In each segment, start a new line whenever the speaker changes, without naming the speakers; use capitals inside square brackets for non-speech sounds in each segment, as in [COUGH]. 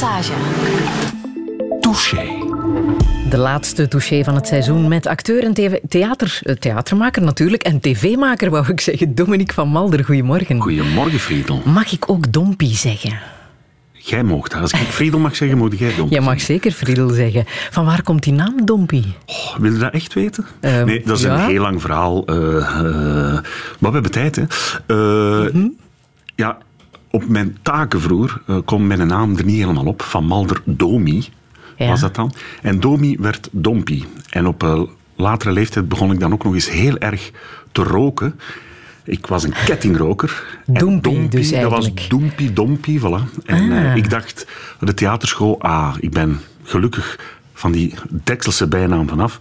Passage.
Touché.
De laatste touché van het seizoen met acteur en theater, eh, theatermaker natuurlijk en tv-maker, wou ik zeggen. Dominique van Malder, goedemorgen.
Goedemorgen, Friedel.
Mag ik ook Dompie zeggen?
Jij mocht. Als ik Friedel mag zeggen, moet jij Dompie
Jij mag zeker Friedel zeggen. Van waar komt die naam Dompie?
Oh, wil je dat echt weten?
Ehm,
nee, dat is
ja.
een heel lang verhaal. eh, eh, maar we hebben tijd, hè. Eh,
Mhm.
Ja, op mijn takenvloer uh, komt mijn naam er niet helemaal op. Van Malder Domi
Ja.
was dat dan. En Domi werd Dompie. En op een latere leeftijd begon ik dan ook nog eens heel erg te roken. Ik was een kettingroker. En
Doempie dus
dat was. Doempie, Dompie, voilà. En
Ah.
eh, ik dacht, de theaterschool, ah, ik ben gelukkig van die Dekselse bijnaam vanaf.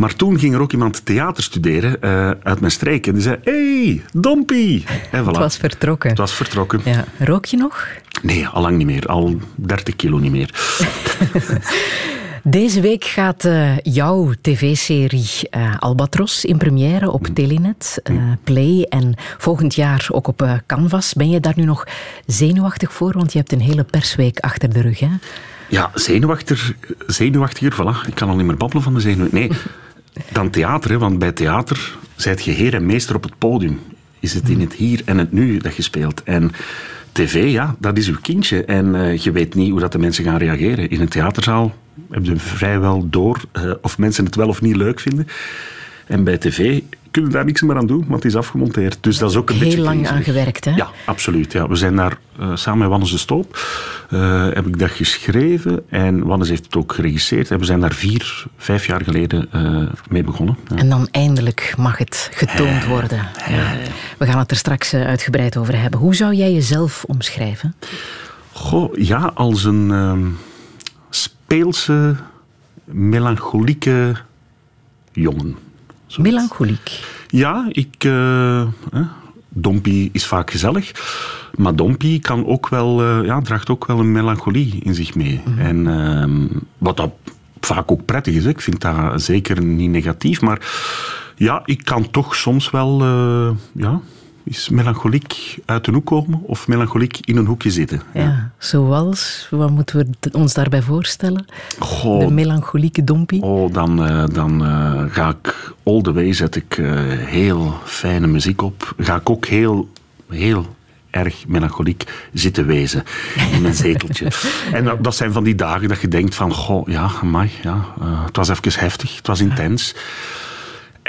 Maar toen ging er ook iemand theater studeren eh, uit mijn streek. En die zei, hey, Dompie. En voilà.
Het was vertrokken.
Het was vertrokken.
Ja. Rook je nog?
Nee, al lang niet meer. Al 30 kilo niet meer. [LAUGHS]
Deze week gaat eh, jouw tv-serie eh, Albatros in première op Telenet, eh, Play en volgend jaar ook op Canvas. Ben je daar nu nog zenuwachtig voor? Want je hebt een hele persweek achter de rug, hè?
Ja, zenuwachtiger, zenuwachtiger, voilà. Ik kan al niet meer babbelen van de zenuwen. Nee, [LAUGHS] dan theater, want bij theater zijt je heer en meester op het podium. Is het in het hier en het nu dat je speelt. En tv, ja, dat is uw kindje. En eh, je weet niet hoe dat de mensen gaan reageren. In een theaterzaal heb je vrijwel door eh, of mensen het wel of niet leuk vinden. En bij tv kun je daar niks meer aan doen, want het is afgemonteerd. Dus dat is ook een
Heel
beetje
lang
griezelig.
aan gewerkt, hè?
Ja, absoluut. Ja. We zijn daar eh, samen met Wannes de Stoop, eh, heb ik dat geschreven. En Wannes heeft het ook geregisseerd. En we zijn daar vier, vijf jaar geleden eh, mee begonnen. Ja.
En dan eindelijk mag het getoond worden. Ja. We gaan het er straks uitgebreid over hebben. Hoe zou jij jezelf omschrijven?
Goh, ja, als een ehm, speelse, melancholieke jongen.
Melancholiek.
Ja, ik... eh, Dompie is vaak gezellig. Maar Dompie kan ook wel, eh, ja, draagt ook wel een melancholie in zich mee. En ehm, wat dat vaak ook prettig is. Ik vind dat zeker niet negatief. Maar ja, ik kan toch soms wel... eh, ja, is melancholiek uit de hoek komen of melancholiek in een hoekje zitten.
Ja. Zoals, wat moeten we ons daarbij voorstellen?
Goh,
De melancholieke dompie.
Oh, dan, eh, dan eh, ga ik all the way, zet ik eh, heel fijne muziek op. Ga ik ook heel, heel erg melancholiek zitten wezen in mijn zeteltje. [LAUGHS] en dat, dat zijn van die dagen dat je denkt van, goh, ja, amai, ja, het was even heftig, het was intens.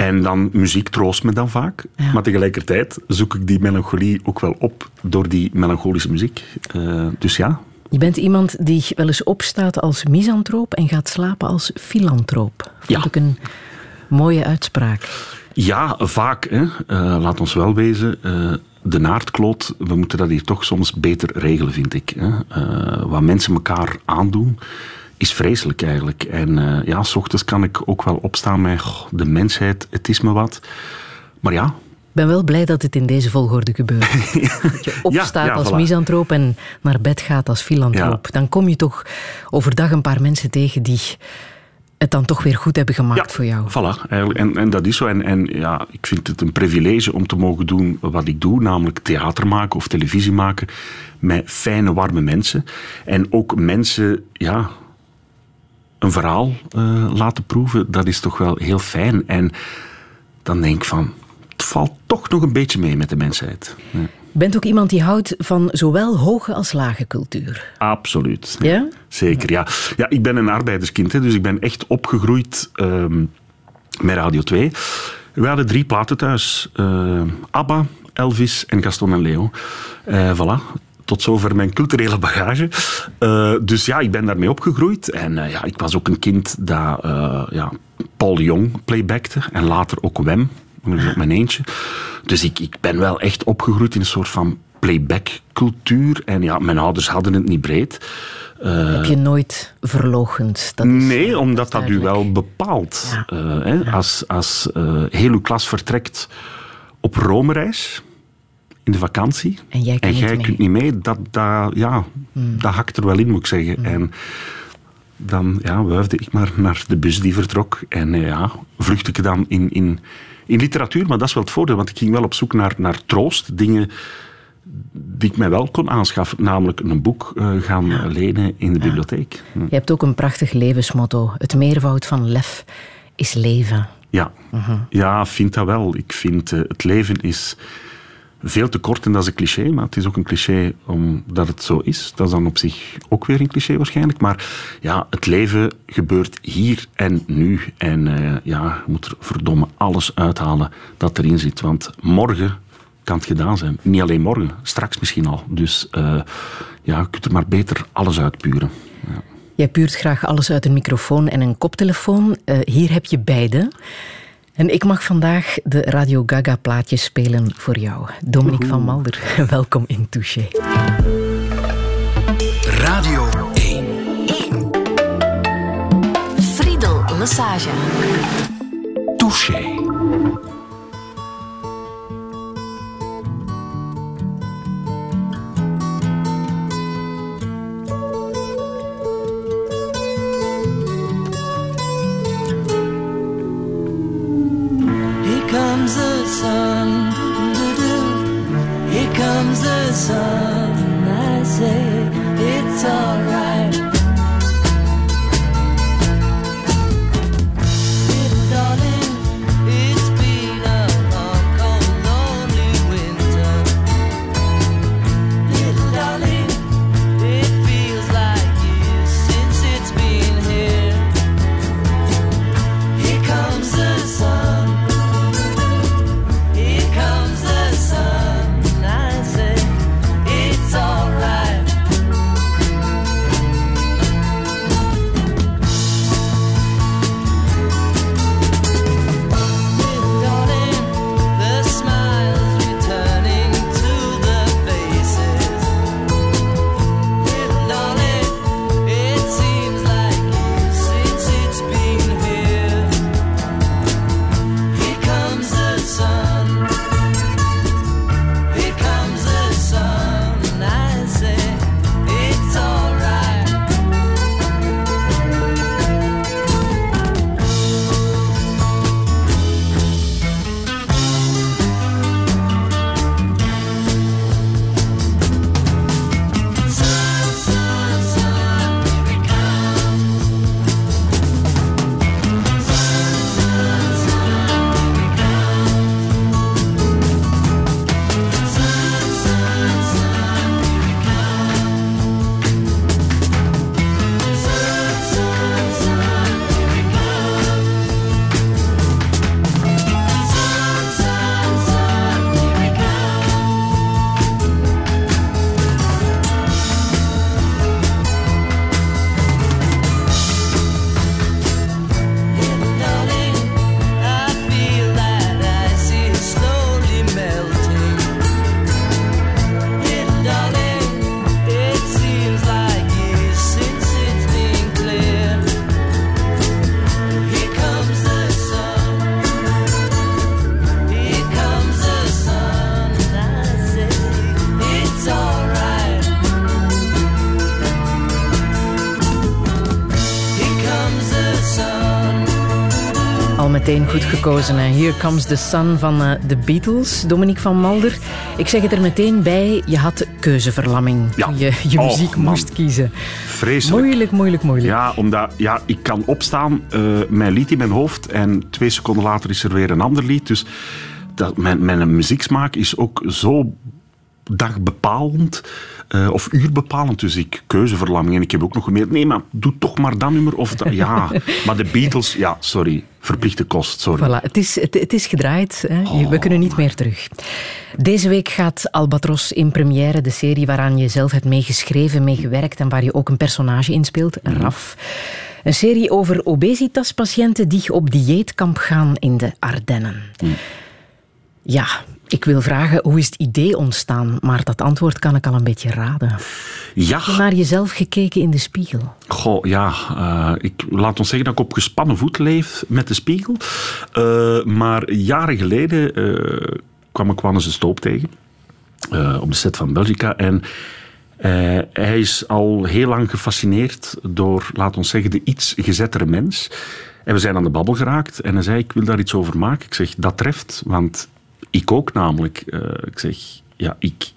En dan, muziek troost me dan vaak.
Ja.
Maar tegelijkertijd zoek ik die melancholie ook wel op door die melancholische muziek. Eh, dus ja,
Je bent iemand die wel eens opstaat als misantroop en gaat slapen als filantroop. Vond
Ja.
ik een mooie uitspraak.
Ja, vaak. Hè. Eh, laat ons wel wezen. eh, de naardkloot, we moeten dat hier toch soms beter regelen, vind ik. Hè. Wat mensen elkaar aandoen, is vreselijk eigenlijk. En eh, ja, s ochtends kan ik ook wel opstaan met "Goh, de mensheid, het is me wat. Maar ja,
Ik ben wel blij dat het in deze volgorde gebeurt. [LAUGHS] dat je opstaat
ja,
als
voilà.
misantroop en naar bed gaat als filantroop. Dan kom je toch overdag een paar mensen tegen die het dan toch weer goed hebben gemaakt voor jou.
Voilà, eigenlijk. En, en dat is zo. En, en ja, ik vind het een privilege om te mogen doen wat ik doe, namelijk theater maken of televisie maken met fijne, warme mensen. En ook mensen, ja, een verhaal eh, laten proeven, dat is toch wel heel fijn. En dan denk ik van, het valt toch nog een beetje mee met de mensheid. Ja,
Je bent ook iemand die houdt van zowel hoge als lage cultuur.
absoluut.
Ja?
Zeker, ja. Ja, ik ben een arbeiderskind, hè, dus ik ben echt opgegroeid ehm, met Radio 2. We hadden drie platen thuis. Eh, ABBA, Elvis en Gaston en Leo. Eh voilà. Tot zover mijn culturele bagage. Eh, dus ja, ik ben daarmee opgegroeid. En eh, ja, ik was ook een kind dat eh, ja, Paul Jong playbackte. En later ook Wem. Dus op mijn eentje. Dus ik, ik ben wel echt opgegroeid in een soort van playback-cultuur. En ja, mijn ouders hadden het niet breed.
Heb je nooit verlogend? Dat is,
Nee, omdat dat u wel bepaalt.
Ja.
Hè, Als, als eh, heel uw klas vertrekt op Rome-reis in de vakantie
En jij niet mee. Hmm.
kunt niet mee, dat, dat, ja, dat hakt er wel in, moet ik zeggen. En dan ja, wuifde ik maar naar de bus die vertrok. En eh, ja, vluchtte ik dan in, in, in literatuur. Maar dat is wel het voordeel, want ik ging wel op zoek naar, naar troost. Dingen die ik mij wel kon aanschaffen, namelijk een boek uh, gaan lenen in de bibliotheek.
Hm. Je hebt ook een prachtig levensmotto. Het meervoud van lef is leven.
Ja, uh ja vind dat wel. Ik vind uh, het leven is veel te kort en dat is een cliché, maar het is ook een cliché omdat het zo is. Dat is dan op zich ook weer een cliché waarschijnlijk. Maar ja, het leven gebeurt hier en nu. En uh, ja, je moet er verdomme alles uithalen dat erin zit. Want morgen kan het gedaan zijn. Niet alleen morgen, straks misschien al. Dus uh, ja, je kunt er maar beter alles uitpuren. Ja.
Jij puurt graag alles uit een microfoon en een koptelefoon. Uh, hier heb je beide. En ik mag vandaag de Radio Gaga plaatjes spelen voor jou. Dominique van Malder, [LAUGHS] welkom in Touché.
Radio 1. 1. Friedel Massage. Touché. Sun, I say it's alright.
Goed gekozen. Here Comes the Sun van uh, de Beatles, Dominique van Malder. Ik zeg het er meteen bij, je had keuzeverlamming ja. toen je je muziek moest kiezen.
Vreselijk.
Moeilijk, moeilijk, moeilijk.
Ja, omdat ja, ik kan opstaan, uh, mijn lied in mijn hoofd en twee seconden later is er weer een ander lied. Dus dat, mijn, mijn muzieksmaak is ook zo dagbepalend uh, of uurbepalend. Dus ik keuzeverlamming. En ik heb ook nog gemerkt, nee, maar doe toch maar dat nummer. Of dat, ja, [LAUGHS] maar de Beatles, ja, sorry. Verplichte kost, sorry.
Voilà, het is, het, het is gedraaid. Hè. Oh, We kunnen niet meer terug. Deze week gaat Albatros in première. De serie waaraan je zelf hebt meegeschreven, meegewerkt en waar je ook een personage in speelt, mhm. Raf. Een serie over obesitaspatiënten die op dieetkamp gaan in de Ardennen. Mhm. Ja, ik wil vragen, hoe is het idee ontstaan? Maar dat antwoord kan ik al een beetje raden.
Ja.
Heb je naar jezelf gekeken in de spiegel?
Goh, ja. Uh, ik, laat ons zeggen dat ik op gespannen voet leef met de spiegel. Uh, maar jaren geleden uh, kwam ik Wannes de Stoop tegen. op de set van Belgica. En hij is al heel lang gefascineerd door, laat ons zeggen, de iets gezettere mens. En we zijn aan de babbel geraakt. En hij zei, ik wil daar iets over maken. Ik zeg, dat treft, want ik ook namelijk. Uh, ik zeg, ja, ik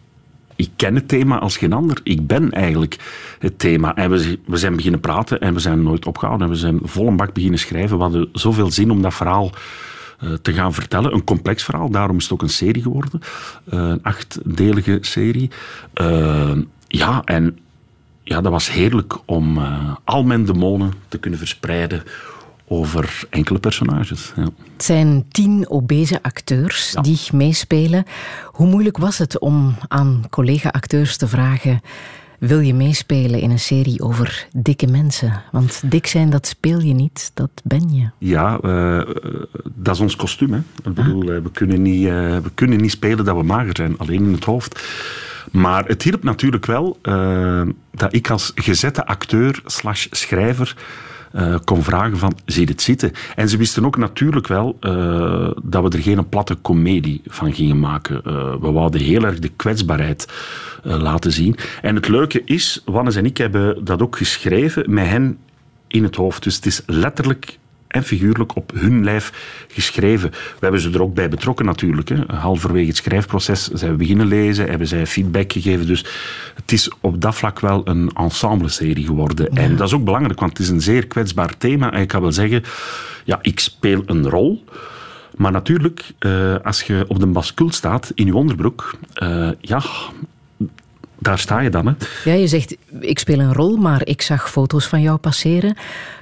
ik ken het thema als geen ander. Ik ben eigenlijk het thema. En we, we zijn beginnen praten en we zijn nooit opgehouden. En we zijn vol een bak beginnen schrijven. We hadden zoveel zin om dat verhaal eh, te gaan vertellen. Een complex verhaal, daarom is het ook een serie geworden. Eh, een achtdelige serie. Ja, en ja, dat was heerlijk om al mijn demonen te kunnen verspreiden over enkele personages. Ja.
Het zijn tien obese acteurs die meespelen. Hoe moeilijk was het om aan collega-acteurs te vragen... Wil je meespelen in een serie over dikke mensen? Want dik zijn, dat speel je niet, dat ben je.
Ja, uh, dat is ons kostuum. Hè. Ik bedoel, ah. we, kunnen niet, uh, we kunnen niet spelen dat we mager zijn, alleen in het hoofd. Maar het hielp natuurlijk wel dat ik als gezette acteur slash schrijver uh, kon vragen van, zie het zitten? En ze wisten ook natuurlijk wel uh, dat we er geen platte komedie van gingen maken. Uh, we wouden heel erg de kwetsbaarheid laten zien. En het leuke is, Wannes en ik hebben dat ook geschreven met hen in het hoofd. Dus het is letterlijk en figuurlijk op hun lijf geschreven. We hebben ze er ook bij betrokken natuurlijk. Hè. Halverwege het schrijfproces zijn we beginnen lezen, hebben zij feedback gegeven. Dus het is op dat vlak wel een ensemble-serie geworden. En dat is ook belangrijk, want het is een zeer kwetsbaar thema. En ik kan wel zeggen, ja, ik speel een rol. Maar natuurlijk, uh, als je op de bascule staat in je onderbroek, uh, ja, daar sta je dan. Hè.
Ja, je zegt, ik speel een rol, maar ik zag foto's van jou passeren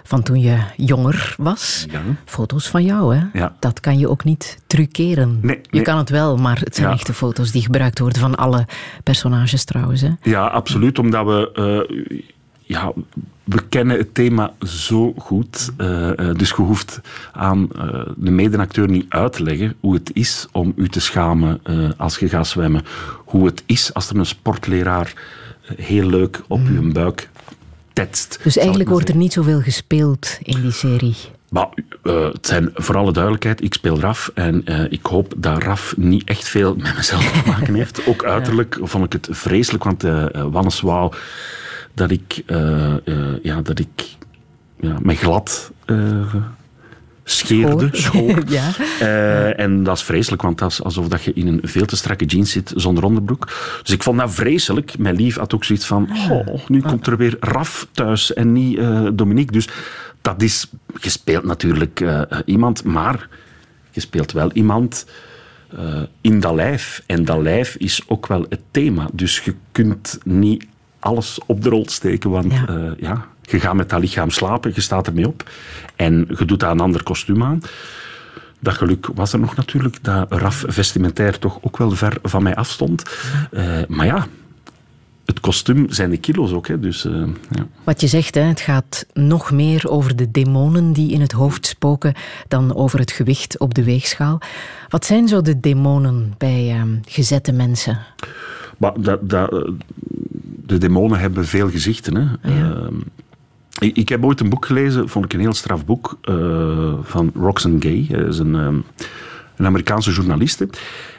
van toen je jonger was. Ja. Foto's van jou, hè? Ja. Dat kan je ook niet truceren. Nee, Je kan het wel, maar het zijn echte foto's die gebruikt worden van alle personages trouwens. Hè?
Ja, absoluut, omdat we... Uh, ja, we kennen het thema zo goed. Uh, dus je hoeft aan uh, de medeacteur niet uit te leggen hoe het is om u te schamen als je gaat zwemmen. Hoe het is als er een sportleraar heel leuk op mm. uw buik tetst.
Dus eigenlijk wordt er niet zoveel gespeeld in die serie.
Maar, het zijn voor alle duidelijkheid, ik speel Raf en ik hoop dat Raf niet echt veel met mezelf te maken heeft. [LAUGHS] Ook uiterlijk vond ik het vreselijk, want uh, Wannes dat ik, uh, ja, dat ik ja, me glad uh, scheerde, schoor. [LAUGHS] ja. En dat is vreselijk, want dat is alsof dat je in een veel te strakke jeans zit zonder onderbroek. Dus ik vond dat vreselijk. Mijn lief had ook zoiets van, oh, nu komt er weer Raf thuis en niet Dominique. Dus dat is gespeeld natuurlijk iemand, maar je speelt wel iemand... in dat lijf. En dat lijf is ook wel het thema. Dus je kunt niet alles op de rol steken. Want ja. Uh, ja, je gaat met dat lichaam slapen, je staat ermee op. En je doet daar een ander kostuum aan. Dat geluk was er nog natuurlijk, dat RAF vestimentair toch ook wel ver van mij afstond. Uh, maar ja, het kostuum zijn de kilo's ook. Hè, dus, uh, ja.
Wat je zegt, hè, het gaat nog meer over de demonen die in het hoofd spoken dan over het gewicht op de weegschaal. Wat zijn zo de demonen bij uh, gezette mensen?
Maar dat, dat, de demonen hebben veel gezichten. Hè. Ehm, ik, ik, heb ooit een boek gelezen, vond ik een heel straf boek, uh, van Roxane Gay. Dat is een, um, een Amerikaanse journaliste.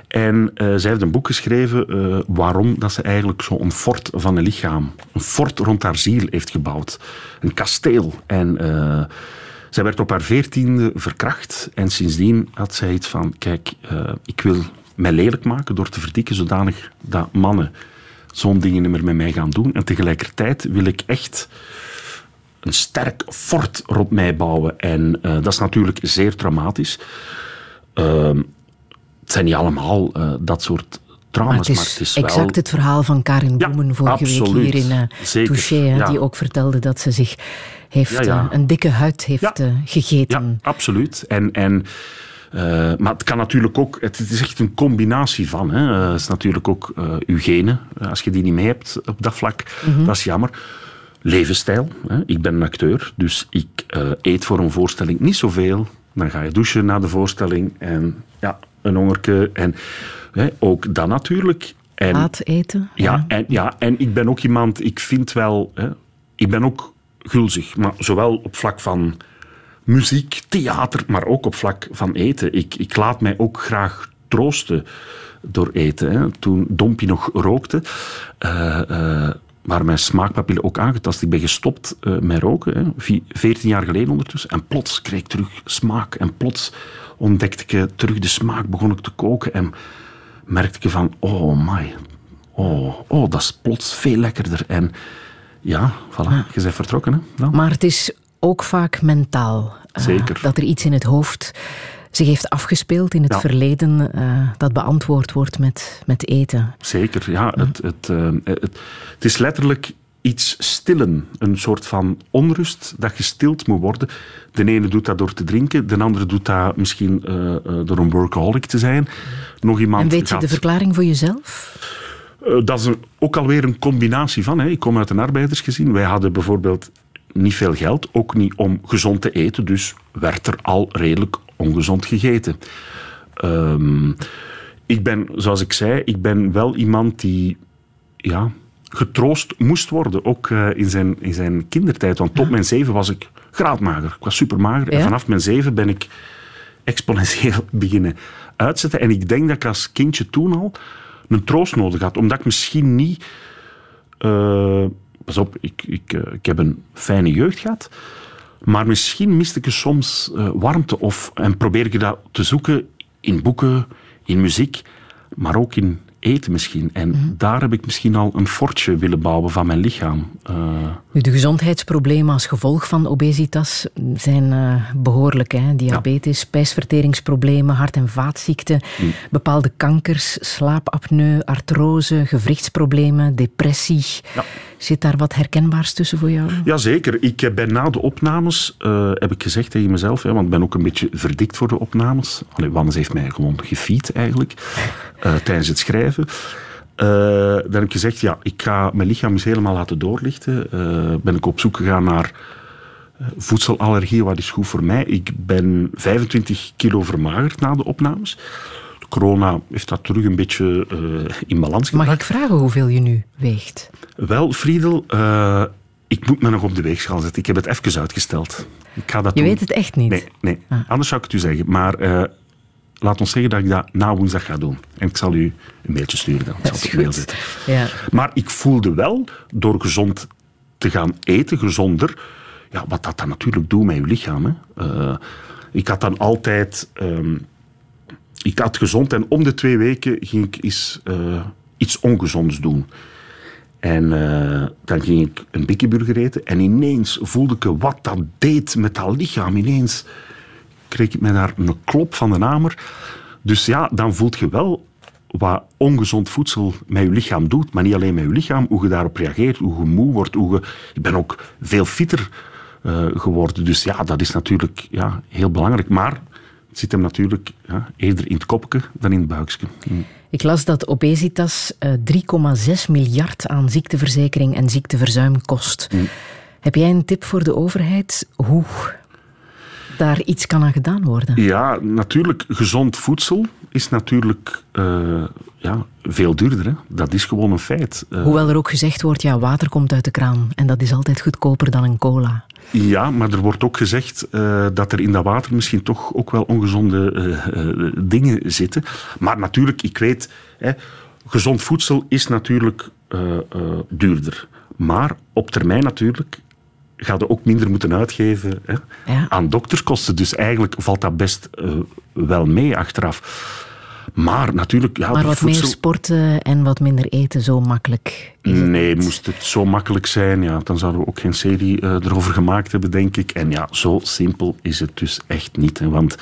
En uh, zij heeft een boek geschreven uh, waarom dat ze eigenlijk zo'n fort van een lichaam, een fort rond haar ziel heeft gebouwd. Een kasteel. En zij werd op haar veertiende verkracht. En sindsdien had zij iets van, kijk, ik wil mij lelijk maken door te verdikken zodanig dat mannen zo'n dingen niet meer met mij gaan doen. En tegelijkertijd wil ik echt een sterk fort rond mij bouwen. En uh, dat is natuurlijk zeer traumatisch. Uh, het zijn niet allemaal uh, dat soort trauma's, maar het is, maar het is
exact het verhaal van Karin Boemen ja, vorige absoluut. week hier in uh, Touché, ja. die ook vertelde dat ze zich heeft, ja, een dikke huid heeft gegeten.
Ja, absoluut. En... en uh, maar het kan natuurlijk ook, het, is echt een combinatie van. Hè. Uh, het is natuurlijk ook uh, uw genen. Als je die niet mee hebt op dat vlak, mm -hmm. dat is jammer. Levensstijl. Hè. Ik ben een acteur, dus ik eet voor een voorstelling niet zoveel. Dan ga je douchen na de voorstelling en ja, een hongerke. En hè, ook dat natuurlijk.
En, Laat eten.
Ja, ja, En, ja, en ik ben ook iemand, ik vind wel, hè, ik ben ook gulzig, maar zowel op vlak van muziek, theater, maar ook op vlak van eten. Ik, ik laat mij ook graag troosten door eten. Hè. Toen Dompie nog rookte, uh, uh, waren mijn smaakpapillen ook aangetast. Ik ben gestopt uh, met roken, hè. 14 jaar geleden ondertussen. En plots kreeg ik terug smaak. En plots ontdekte ik terug de smaak, begon ik te koken. En merkte ik van, oh my, oh, oh, dat is plots veel lekkerder. En ja, voilà, je bent vertrokken. Hè, dan.
Maar het is ook vaak mentaal.
Uh, Zeker.
Dat er iets in het hoofd zich heeft afgespeeld in het verleden uh, dat beantwoord wordt met, met eten.
Zeker, ja. Het, het, uh, het, het, is letterlijk iets stillen. Een soort van onrust dat gestild moet worden. De ene doet dat door te drinken, de andere doet dat misschien uh, door een workaholic te zijn. Nog iemand
en weet je
gaat...
de verklaring voor jezelf?
dat is een, ook alweer een combinatie van. Hè. Ik kom uit een arbeidersgezin. Wij hadden bijvoorbeeld niet veel geld, ook niet om gezond te eten. Dus werd er al redelijk ongezond gegeten. Um, ik ben, zoals ik zei, ik ben wel iemand die ja, getroost moest worden. Ook uh, in, zijn, in zijn kindertijd. Want tot mijn zeven was ik graadmager. Ik was supermager. Ja? En vanaf mijn zeven ben ik exponentieel [LAUGHS] beginnen uitzetten. En ik denk dat ik als kindje toen al een troost nodig had. Omdat ik misschien niet... Uh, pas op, ik, ik, uh, ik heb een fijne jeugd gehad. Maar misschien miste ik soms uh, warmte of, en probeer ik dat te zoeken in boeken, in muziek, maar ook in eten misschien. En mm -hmm. daar heb ik misschien al een fortje willen bouwen van mijn lichaam. Uh...
Nu, de gezondheidsproblemen als gevolg van obesitas zijn uh, behoorlijk. Hè? Diabetes, ja. spijsverteringsproblemen, hart- en vaatziekten, mm. bepaalde kankers, slaapapneu, artrose, gewrichtsproblemen, depressie. Ja. Zit daar wat herkenbaars tussen voor jou?
Jazeker. Ik ben na de opnames, uh, heb ik gezegd tegen mezelf, hè, want ik ben ook een beetje verdikt voor de opnames. Allee, Wannes heeft mij gewoon gefeed eigenlijk, uh, tijdens het schrijven. Uh, dan heb ik gezegd, ja, ik ga mijn lichaam eens helemaal laten doorlichten. ben ik op zoek gegaan naar voedselallergie, wat is goed voor mij. Ik ben 25 kilo vermagerd na de opnames corona heeft dat terug een beetje uh, in balans gebracht.
Mag ik vragen hoeveel je nu weegt?
Wel, Friedel, uh, ik moet me nog op de weegschaal zetten. Ik heb het even uitgesteld. Ik ga dat
je
doen.
weet het echt niet?
Nee, nee. Ah. anders zou ik het u zeggen. Maar uh, laat ons zeggen dat ik dat na woensdag ga doen. En ik zal u een mailtje sturen dan. Ik zal het op mail zetten.
Ja.
Maar ik voelde wel, door gezond te gaan eten, gezonder... Ja, wat dat dan natuurlijk doet met je lichaam. Hè. ik had dan altijd... Um, ik had gezond en om de twee weken ging ik eens, uh, iets ongezonds doen. En uh, dan ging ik een bikkeburger eten en ineens voelde ik wat dat deed met dat lichaam. Ineens kreeg ik me daar een klop van de namer. Dus ja, dan voelt je wel wat ongezond voedsel met je lichaam doet. Maar niet alleen met je lichaam, hoe je daarop reageert, hoe je moe wordt. Hoe je... Ik ben ook veel fitter uh, geworden. Dus ja, dat is natuurlijk ja, heel belangrijk. Maar zit hem natuurlijk ja, eerder in het kopje dan in het buikje. Mm.
Ik las dat obesitas uh, 3,6 miljard aan ziekteverzekering en ziekteverzuim kost. Mm. Heb jij een tip voor de overheid hoe daar iets kan aan gedaan worden?
Ja, natuurlijk. Gezond voedsel is natuurlijk uh, ja, veel duurder. Hè? Dat is gewoon een feit.
Uh, Hoewel er ook gezegd wordt, ja, water komt uit de kraan. En dat is altijd goedkoper dan een cola.
Ja, maar er wordt ook gezegd uh, dat er in dat water misschien toch ook wel ongezonde uh, dingen zitten. Maar natuurlijk, ik weet, hè, gezond voedsel is natuurlijk duurder. Maar op termijn natuurlijk ga je ook minder moeten uitgeven hè, ja. aan dokterskosten. Dus eigenlijk valt dat best wel mee achteraf. Maar natuurlijk... Ja,
maar wat
voedsel...
meer sporten en wat minder eten, zo makkelijk is het
Nee,
niet.
moest het zo makkelijk zijn, ja, dan zouden we ook geen serie uh, erover gemaakt hebben, denk ik. En ja, zo simpel is het dus echt niet. Hè, want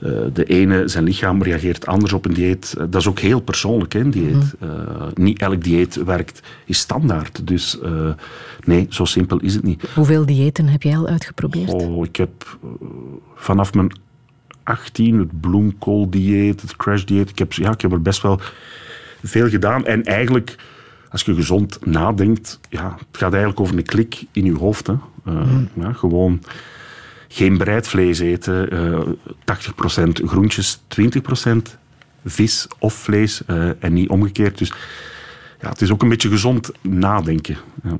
uh, de ene, zijn lichaam reageert anders op een dieet. Uh, dat is ook heel persoonlijk, hè, een dieet. Mm. niet elk dieet werkt, is standaard. Dus nee, zo simpel is het niet.
Hoeveel diëten heb jij al uitgeprobeerd?
Oh, ik heb vanaf mijn 18, het bloemkooldieet, het crashdieet. Ik heb, ja, ik heb er best wel veel gedaan. En eigenlijk, als je gezond nadenkt, ja, het gaat eigenlijk over een klik in je hoofd. Hè. Uh, mm. ja, gewoon geen bereid vlees eten, uh, 80% groentjes, 20% vis of vlees uh, en niet omgekeerd. Dus ja, het is ook een beetje gezond nadenken. Ja.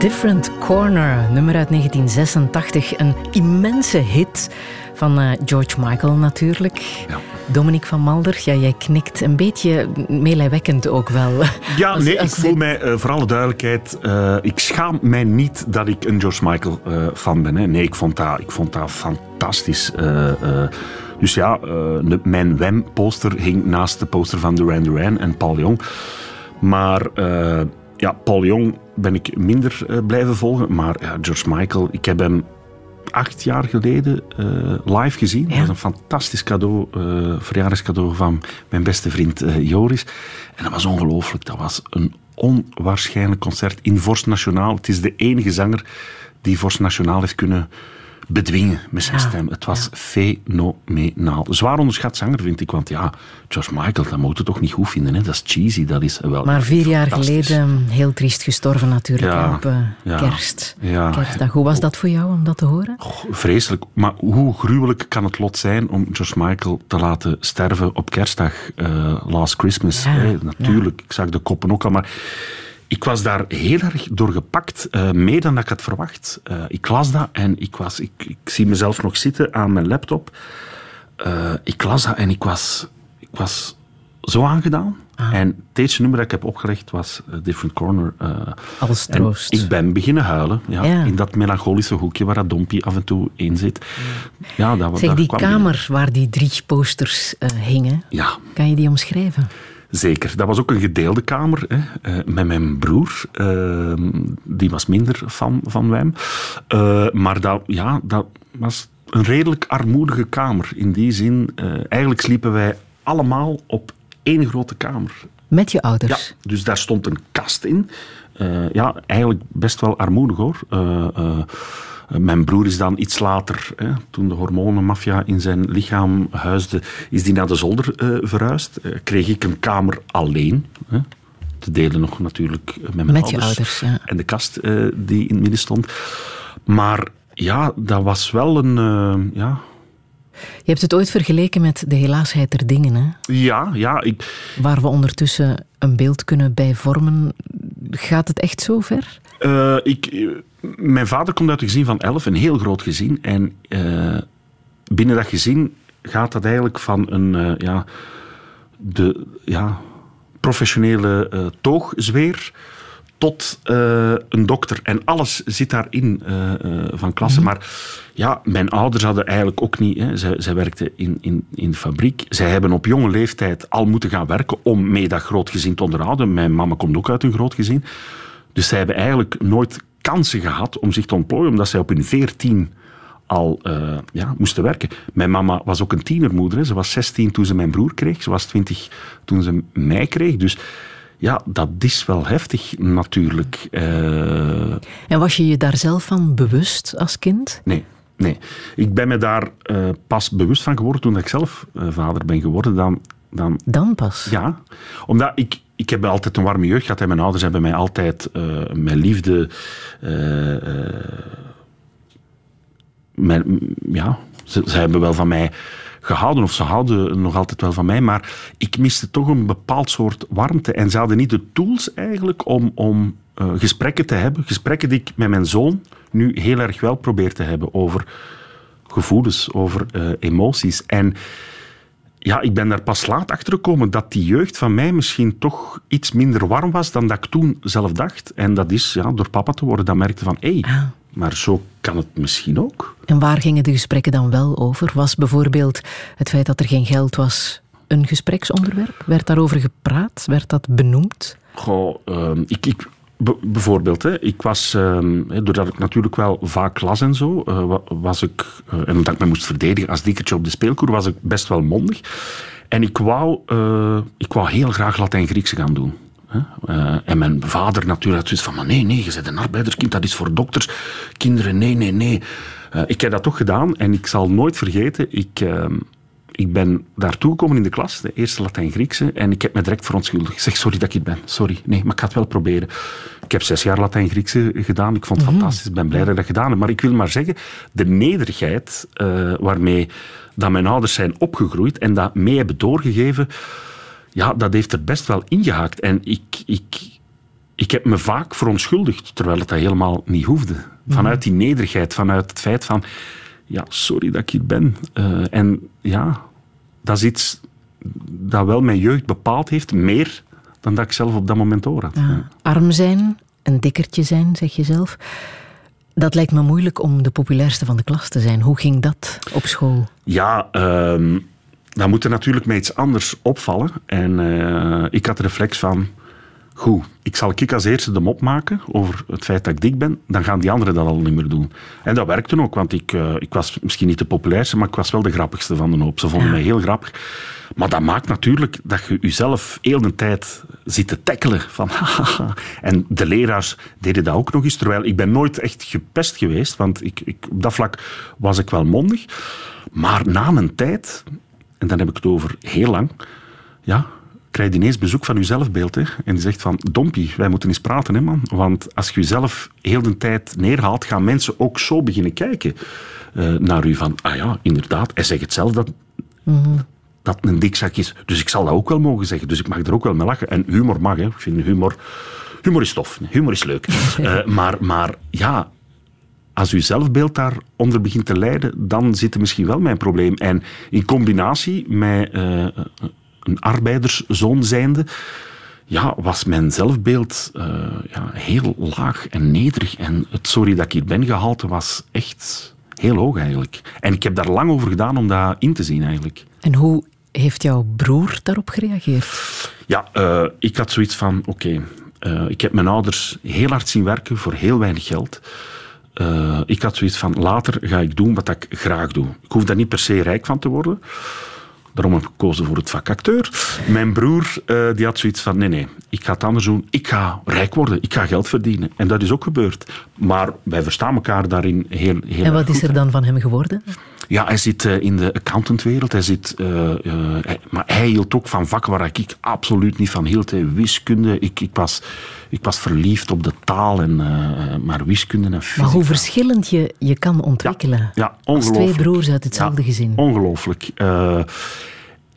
Different Corner,
nummer uit 1986. Een immense hit van eh, George Michael natuurlijk.
Ja.
Dominique van Malder, ja, jij knikt een beetje meelijwekkend ook wel.
Ja,
Als-
nee,
als
ik voel
dit-
mij, eh, voor alle duidelijkheid, eh, ik schaam mij niet dat ik een George Michael fan ben. Hè. Nee, ik vond dat, ik vond dat fantastisch. Dus ja, de- mijn Wem-poster hing naast de poster van Duran Duran en Paul Jong. Maar ja, Paul Jong ben ik minder eh, blijven volgen. Maar ja, George Michael, ik heb hem acht jaar geleden eh, live gezien. Dat was een fantastisch cadeau, eh, verjaardagscadeau van mijn beste vriend Joris. En dat was ongelooflijk. Dat was een onwaarschijnlijk concert in Vorst Nationaal. Het is de enige zanger die Vorst Nationaal heeft kunnen bedwingen met zijn
Ja,
stem. Het was fenomenaal. Zwaar onderschat zanger, vind ik. Want ja, George Michael, dat moet je toch niet goed vinden. Hè? Dat is cheesy. Dat is wel
Maar vier jaar geleden heel triest gestorven natuurlijk
Ja,
op eh,
ja,
kerst. kerstdag. Hoe was dat voor jou om dat te horen?
Goh, Vreselijk. Maar hoe gruwelijk kan het lot zijn om George Michael te laten sterven op kerstdag, eh, Last Christmas? Hè? Natuurlijk, ik zag de koppen ook al, maar ik was daar heel erg door gepakt, eh, meer dan dat ik had verwacht. Eh, ik las dat en ik, was, ik, ik zie mezelf nog zitten aan mijn laptop. Eh, ik las dat en ik was, ik was zo aangedaan. En het eerste nummer dat ik heb opgelegd was Different Corner. en
troost.
ik ben beginnen huilen. Ja,
Ja.
In dat melancholische hoekje waar dat Dompie af en toe in zit. Ja, dat,
Zeg, die kamer waar die drie posters hingen.
Ja,
kan je die omschrijven?
Zeker. Dat was ook een gedeelde kamer hè, eh, met mijn broer. eh, die was minder fan van Wem. Eh, maar dat, ja, dat was een redelijk armoedige kamer. In die zin, eh, eigenlijk sliepen wij allemaal op één grote kamer.
Met je
Ja,
ouders?
dus daar stond een kast in. Ja, eigenlijk best wel armoedig hoor. Eh, mijn broer is dan iets later, hè, toen de hormonenmafia in zijn lichaam huisde, is die naar de zolder eh, verhuisd. Eh, kreeg ik een kamer alleen. Hè. te delen nog natuurlijk met mijn
Met
ouders.
ouders, ja.
En de kast die in het midden stond. Maar ja, dat was wel een... ja,
Je hebt het ooit vergeleken met de helaasheid der dingen, hè?
ja, ja, ik,
waar we ondertussen een beeld kunnen bij vormen. Gaat het echt zo ver?
Eh, ik, eh, mijn vader komt uit een gezin van elf, een heel groot gezin. En eh, binnen dat gezin gaat dat eigenlijk van een ja, de, ja, professionele toogzweer tot een dokter. En alles zit daarin van klasse. Maar ja, mijn ouders hadden eigenlijk ook niet... Hè, zij, zij werkten in, in, in de fabriek. Zij hebben op jonge leeftijd al moeten gaan werken om mee dat groot gezin te onderhouden. Mijn mama komt ook uit een groot gezin. Dus zij hebben eigenlijk nooit kansen gehad om zich te ontplooien, omdat zij op hun veertien al eh, ja, moesten werken. Mijn mama was ook een tienermoeder. Hè. Ze was 16 toen ze mijn broer kreeg. Ze was 20 toen ze mij kreeg. Dus ja, dat is wel heftig natuurlijk. Eh,
En was je je daar zelf van bewust als kind?
nee, nee. Ik ben me daar eh, pas bewust van geworden toen ik zelf vader ben geworden. Dan, dan
Dan pas.
Ja, omdat ik, ik heb altijd een warme jeugd gehad en mijn ouders hebben mij altijd eh met liefde. eh, eh, mijn, ja, ze, ze hebben wel van mij gehouden, of ze houden nog altijd wel van mij, maar ik miste toch een bepaald soort warmte. En ze hadden niet de tools eigenlijk om, om gesprekken te hebben. Gesprekken die ik met mijn zoon nu heel erg wel probeer te hebben over gevoelens, over emoties. En ja, ik ben daar pas laat achter gekomen dat die jeugd van mij misschien toch iets minder warm was dan dat ik toen zelf dacht. En dat is ja, door papa te worden, dat merkte van, hé, hey, maar zo kan het misschien ook.
En waar gingen de gesprekken dan wel over? Was bijvoorbeeld het feit dat er geen geld was een gespreksonderwerp? Werd daarover gepraat? Werd dat benoemd?
Goh, ehm, ik, ik, bijvoorbeeld, hè, ik was, ehm, doordat ik natuurlijk wel vaak las en zo, eh, wa- was ik, eh, en omdat ik me moest verdedigen als dikkertje op de speelkoer, was ik best wel mondig. En ik wou, eh, ik wou heel graag Latijn-Griekse gaan doen. en mijn vader natuurlijk had zoiets van, maar nee, nee, je bent een arbeiderskind, dat is voor dokters, kinderen, nee, nee, nee. Ik heb dat toch gedaan en ik zal nooit vergeten, ik... ehm, ik ben daartoe gekomen in de klas, de eerste Latijn-Griekse, en ik heb me direct verontschuldigd. Ik zeg, sorry dat ik het ben. Sorry. Nee, maar ik ga het wel proberen. Ik heb zes jaar Latijn-Griekse gedaan. Ik vond het fantastisch. Ik ben blij dat ik dat gedaan heb. Maar ik wil maar zeggen, de nederigheid eh, waarmee dat mijn ouders zijn opgegroeid en dat mee hebben doorgegeven, ja, dat heeft er best wel ingehaakt. En ik, ik, ik heb me vaak verontschuldigd, terwijl het dat helemaal niet hoefde. Vanuit die nederigheid, vanuit het feit van, ja, sorry dat ik hier ben. Eh, en ja, dat is iets dat wel mijn jeugd bepaald heeft, meer dan dat ik zelf op dat moment door had.
Ja. Arm zijn, een dikkertje zijn, zeg je zelf. Dat lijkt me moeilijk om de populairste van de klas te zijn. Hoe ging dat op school?
Ja, ehm, dan moet er natuurlijk met iets anders opvallen. En eh, ik had de reflex van... Goed, ik zal ik als eerste de mop maken over het feit dat ik dik ben. Dan gaan die anderen dat al niet meer doen. En dat werkte ook, want ik, eh, ik was misschien niet de populairste, maar ik was wel de grappigste van de hoop. Ze vonden mij heel grappig. Maar dat maakt natuurlijk dat je jezelf heel de tijd zit te tackelen. Van, [LAUGHS] hahaha. en de leraars deden dat ook nog eens. Terwijl ik ben nooit echt gepest geweest, want ik, ik, op dat vlak was ik wel mondig. Maar na een tijd, en dan heb ik het over heel lang, ja, krijg je ineens bezoek van je zelfbeeld. Hè? En die zegt van, Dompie, wij moeten eens praten, hè, man. Want als je jezelf heel de tijd neerhaalt, gaan mensen ook zo beginnen kijken eh, naar u. Van, ah ja, inderdaad. Hij zegt het zelf dat, dat een dikzak is. Dus ik zal dat ook wel mogen zeggen. Dus ik mag er ook wel mee lachen. En humor mag, hè. Ik vind humor... Humor is tof. Humor is leuk. [LAUGHS] Eh, maar, maar ja, als uw zelfbeeld daaronder begint te lijden, dan zit er misschien wel mijn probleem. En in combinatie met eh, een arbeiderszoon zijnde, ja, was mijn zelfbeeld eh, ja, heel laag en nederig. En het sorry dat ik hier ben gehalte was echt heel hoog eigenlijk. En ik heb daar lang over gedaan om dat in te zien eigenlijk.
En hoe heeft jouw broer daarop gereageerd?
Ja, eh, ik had zoiets van, oké, eh, ik heb mijn ouders heel hard zien werken voor heel weinig geld. Ik had zoiets van, later ga ik doen wat ik graag doe. Ik hoef daar niet per se rijk van te worden. Daarom heb ik gekozen voor het vak acteur. Mijn broer eh, die had zoiets van, nee, nee, ik ga het anders doen. Ik ga rijk worden, ik ga geld verdienen. En dat is ook gebeurd. Maar wij verstaan elkaar daarin heel, heel
En wat is er dan van hem geworden?
ja, hij zit eh, in de accountantwereld. Hij zit, eh, eh, maar hij hield ook van vakken waar ik absoluut niet van hield. hè. Wiskunde. Ik, ik, was, ik was verliefd op de taal, en, maar wiskunde en fysica.
Maar hoe verschillend je je kan ontwikkelen.
Ja,
Als
ongelooflijk.
twee broers uit hetzelfde
Ja,
gezin.
Ongelooflijk.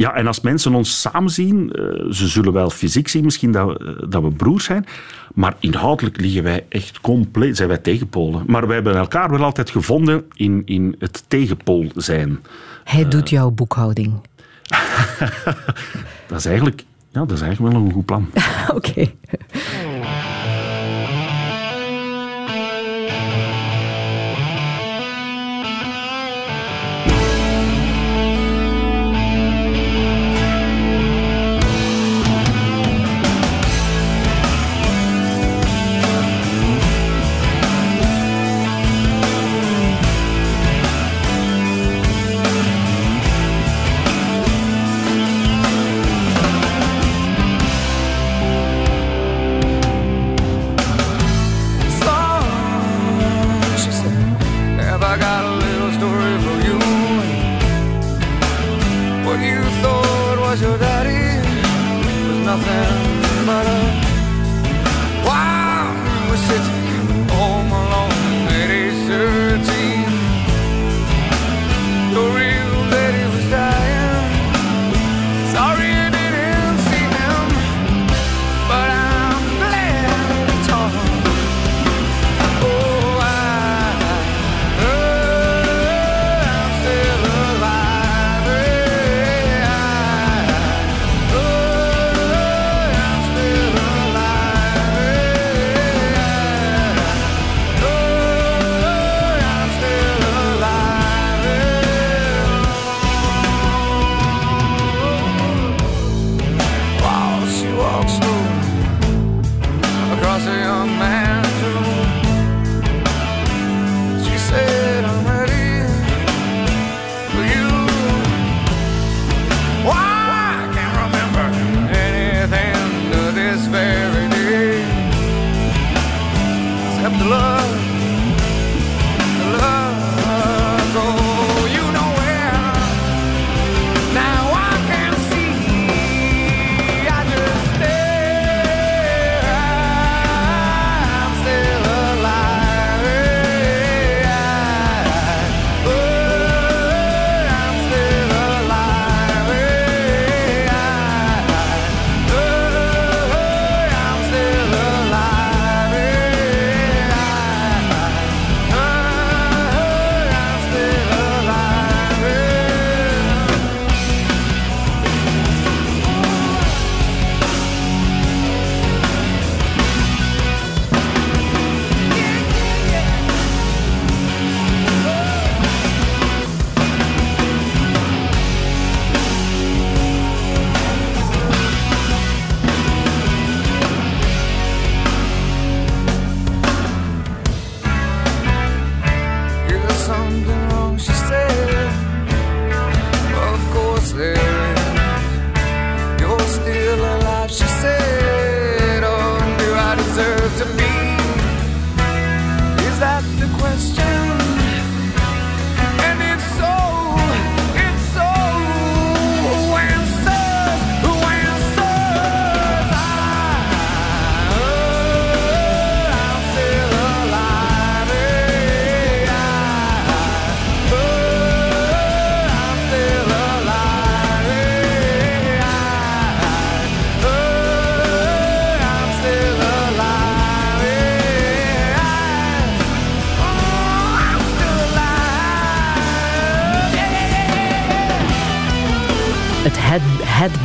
Eh, ja, en als mensen ons samen zien, eh, ze zullen wel fysiek zien misschien dat, we- dat we broers zijn, maar inhoudelijk liggen wij echt compleet, zijn wij tegenpolen. Maar wij hebben elkaar wel altijd gevonden in, in het tegenpool zijn.
Hij doet jouw boekhouding. [LAUGHS] [LAUGHS]
Dat is eigenlijk, ja, dat is eigenlijk wel een goed plan. [LAUGHS]
Oké.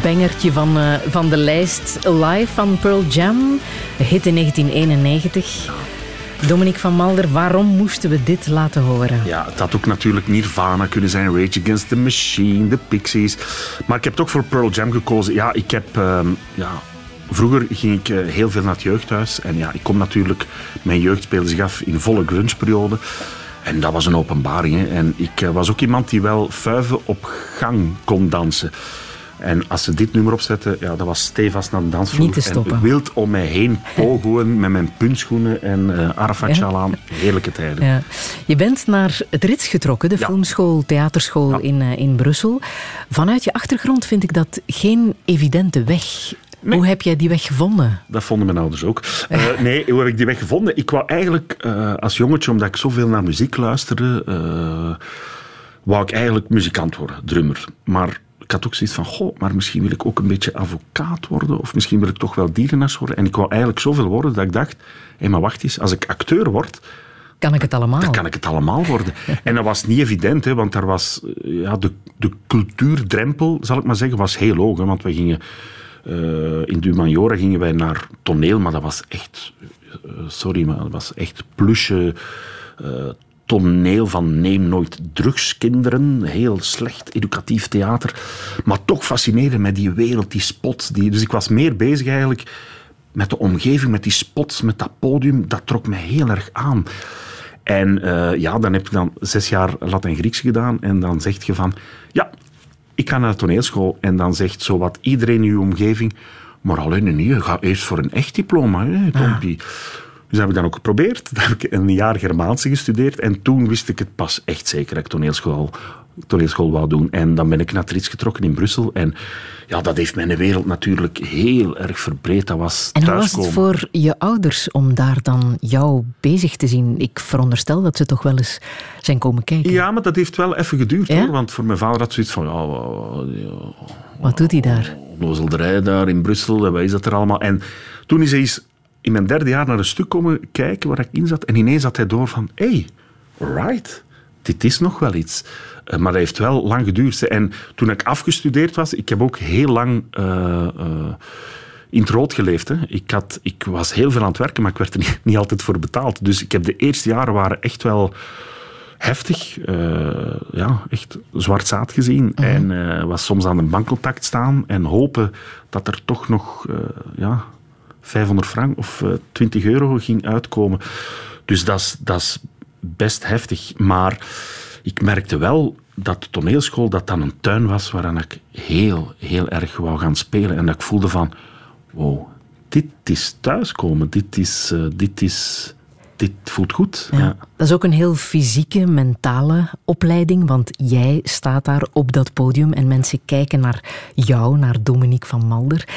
Headbangertje van, eh, van de lijst live van Pearl Jam. Hit in 1991. Dominique van Malder, waarom moesten we dit laten horen?
Ja, het had ook natuurlijk Nirvana kunnen zijn, Rage Against the Machine, de Pixies. Maar ik heb toch voor Pearl Jam gekozen. Ja, ik heb... ehm, ja, vroeger ging ik eh, heel veel naar het jeugdhuis. En ja, ik kom natuurlijk... Mijn jeugd speelde zich af in volle grunge-periode. En dat was een openbaring. En ik eh, was ook iemand die wel vuiven op gang kon dansen. En als ze dit nummer opzetten, ja, dat was stevast naar de dansvloer.
Niet te stoppen.
En wild om mij heen pogoen met mijn puntschoenen en uh, Arafat
Ja.
aan. Heerlijke tijden.
Ja. Je bent naar het Rits getrokken, de
Ja.
filmschool, theaterschool in, eh, in Brussel. Vanuit je achtergrond vind ik dat geen evidente weg.
Nee.
Hoe heb jij die weg gevonden?
Dat vonden mijn ouders ook. [LAUGHS] Eh, nee, hoe heb ik die weg gevonden? Ik wou eigenlijk als jongetje, omdat ik zoveel naar muziek luisterde, eh, wou ik eigenlijk muzikant worden, drummer. Maar ik had ook zoiets van, goh, maar misschien wil ik ook een beetje advocaat worden, of misschien wil ik toch wel dierenarts worden. En ik wou eigenlijk zoveel worden dat ik dacht, hé, maar wacht eens, als ik acteur word,
Kan ik het allemaal?
dan kan ik het allemaal worden. [LAUGHS] En dat was niet evident, hè, want daar was, eh, ja, de, de cultuurdrempel, zal ik maar zeggen, was heel hoog. Hè, want we gingen, eh, in Dumajora gingen wij naar toneel, maar dat was echt, eh, sorry, maar dat was echt plusje eh, toneel van Neem Nooit Drugskinderen. Heel slecht educatief theater. Maar toch fascinerend met die wereld, die spots. Die, dus ik was meer bezig eigenlijk met de omgeving, met die spots, met dat podium. Dat trok mij heel erg aan. En eh, ja, dan heb je dan zes jaar Latijn-Grieks gedaan en dan zeg je van, ja, ik ga naar de toneelschool. En dan zegt zowat iedereen in je omgeving, maar alleen niet, je gaat eerst voor een echt diploma. Hè, Tompie. Dus dat heb ik dan ook geprobeerd. [LAUGHS] Dan heb ik een jaar Germaanse gestudeerd en toen wist ik het pas echt zeker dat ik toneelschool, toneelschool wou doen. En dan ben ik naar het Rits getrokken in Brussel en ja, dat heeft mijn wereld natuurlijk heel erg verbreed. Dat was
En hoe was het voor je ouders om daar dan jou bezig te zien? Ik veronderstel dat ze toch wel eens zijn komen kijken.
Ja, maar dat heeft wel even geduurd
Ja?
hoor. Want voor mijn vader had zoiets van. Ja, wa- ja,
Wat doet hij daar?
onnozelderij daar in Brussel, wat is dat er allemaal? En toen is hij eens in mijn derde jaar naar een stuk komen kijken waar ik in zat. En ineens had hij door van: hé, hey, right, dit is nog wel iets. Eh, maar dat heeft wel lang geduurd. En toen ik afgestudeerd was, ik heb ook heel lang. eh, in het rood geleefd. Hè. Ik, had, ik was heel veel aan het werken, maar ik werd er [LAUGHS] niet, niet altijd voor betaald. Dus ik heb de eerste jaren waren echt wel heftig. ja, echt zwart zaad gezien. En eh, was soms aan een bankcontact staan en hopen dat er toch nog ja, 500 frank of eh, 20 euro ging uitkomen. Dus dat is- dat is best heftig. Maar ik merkte wel dat de toneelschool dat dan een tuin was waaraan ik heel, heel erg wou gaan spelen. En dat ik voelde van, wow, dit is thuiskomen. Dit is... eh, dit is dit voelt goed. Ja.
Dat is ook een heel fysieke, mentale opleiding, want jij staat daar op dat podium en mensen kijken naar jou, naar Dominique van Malder.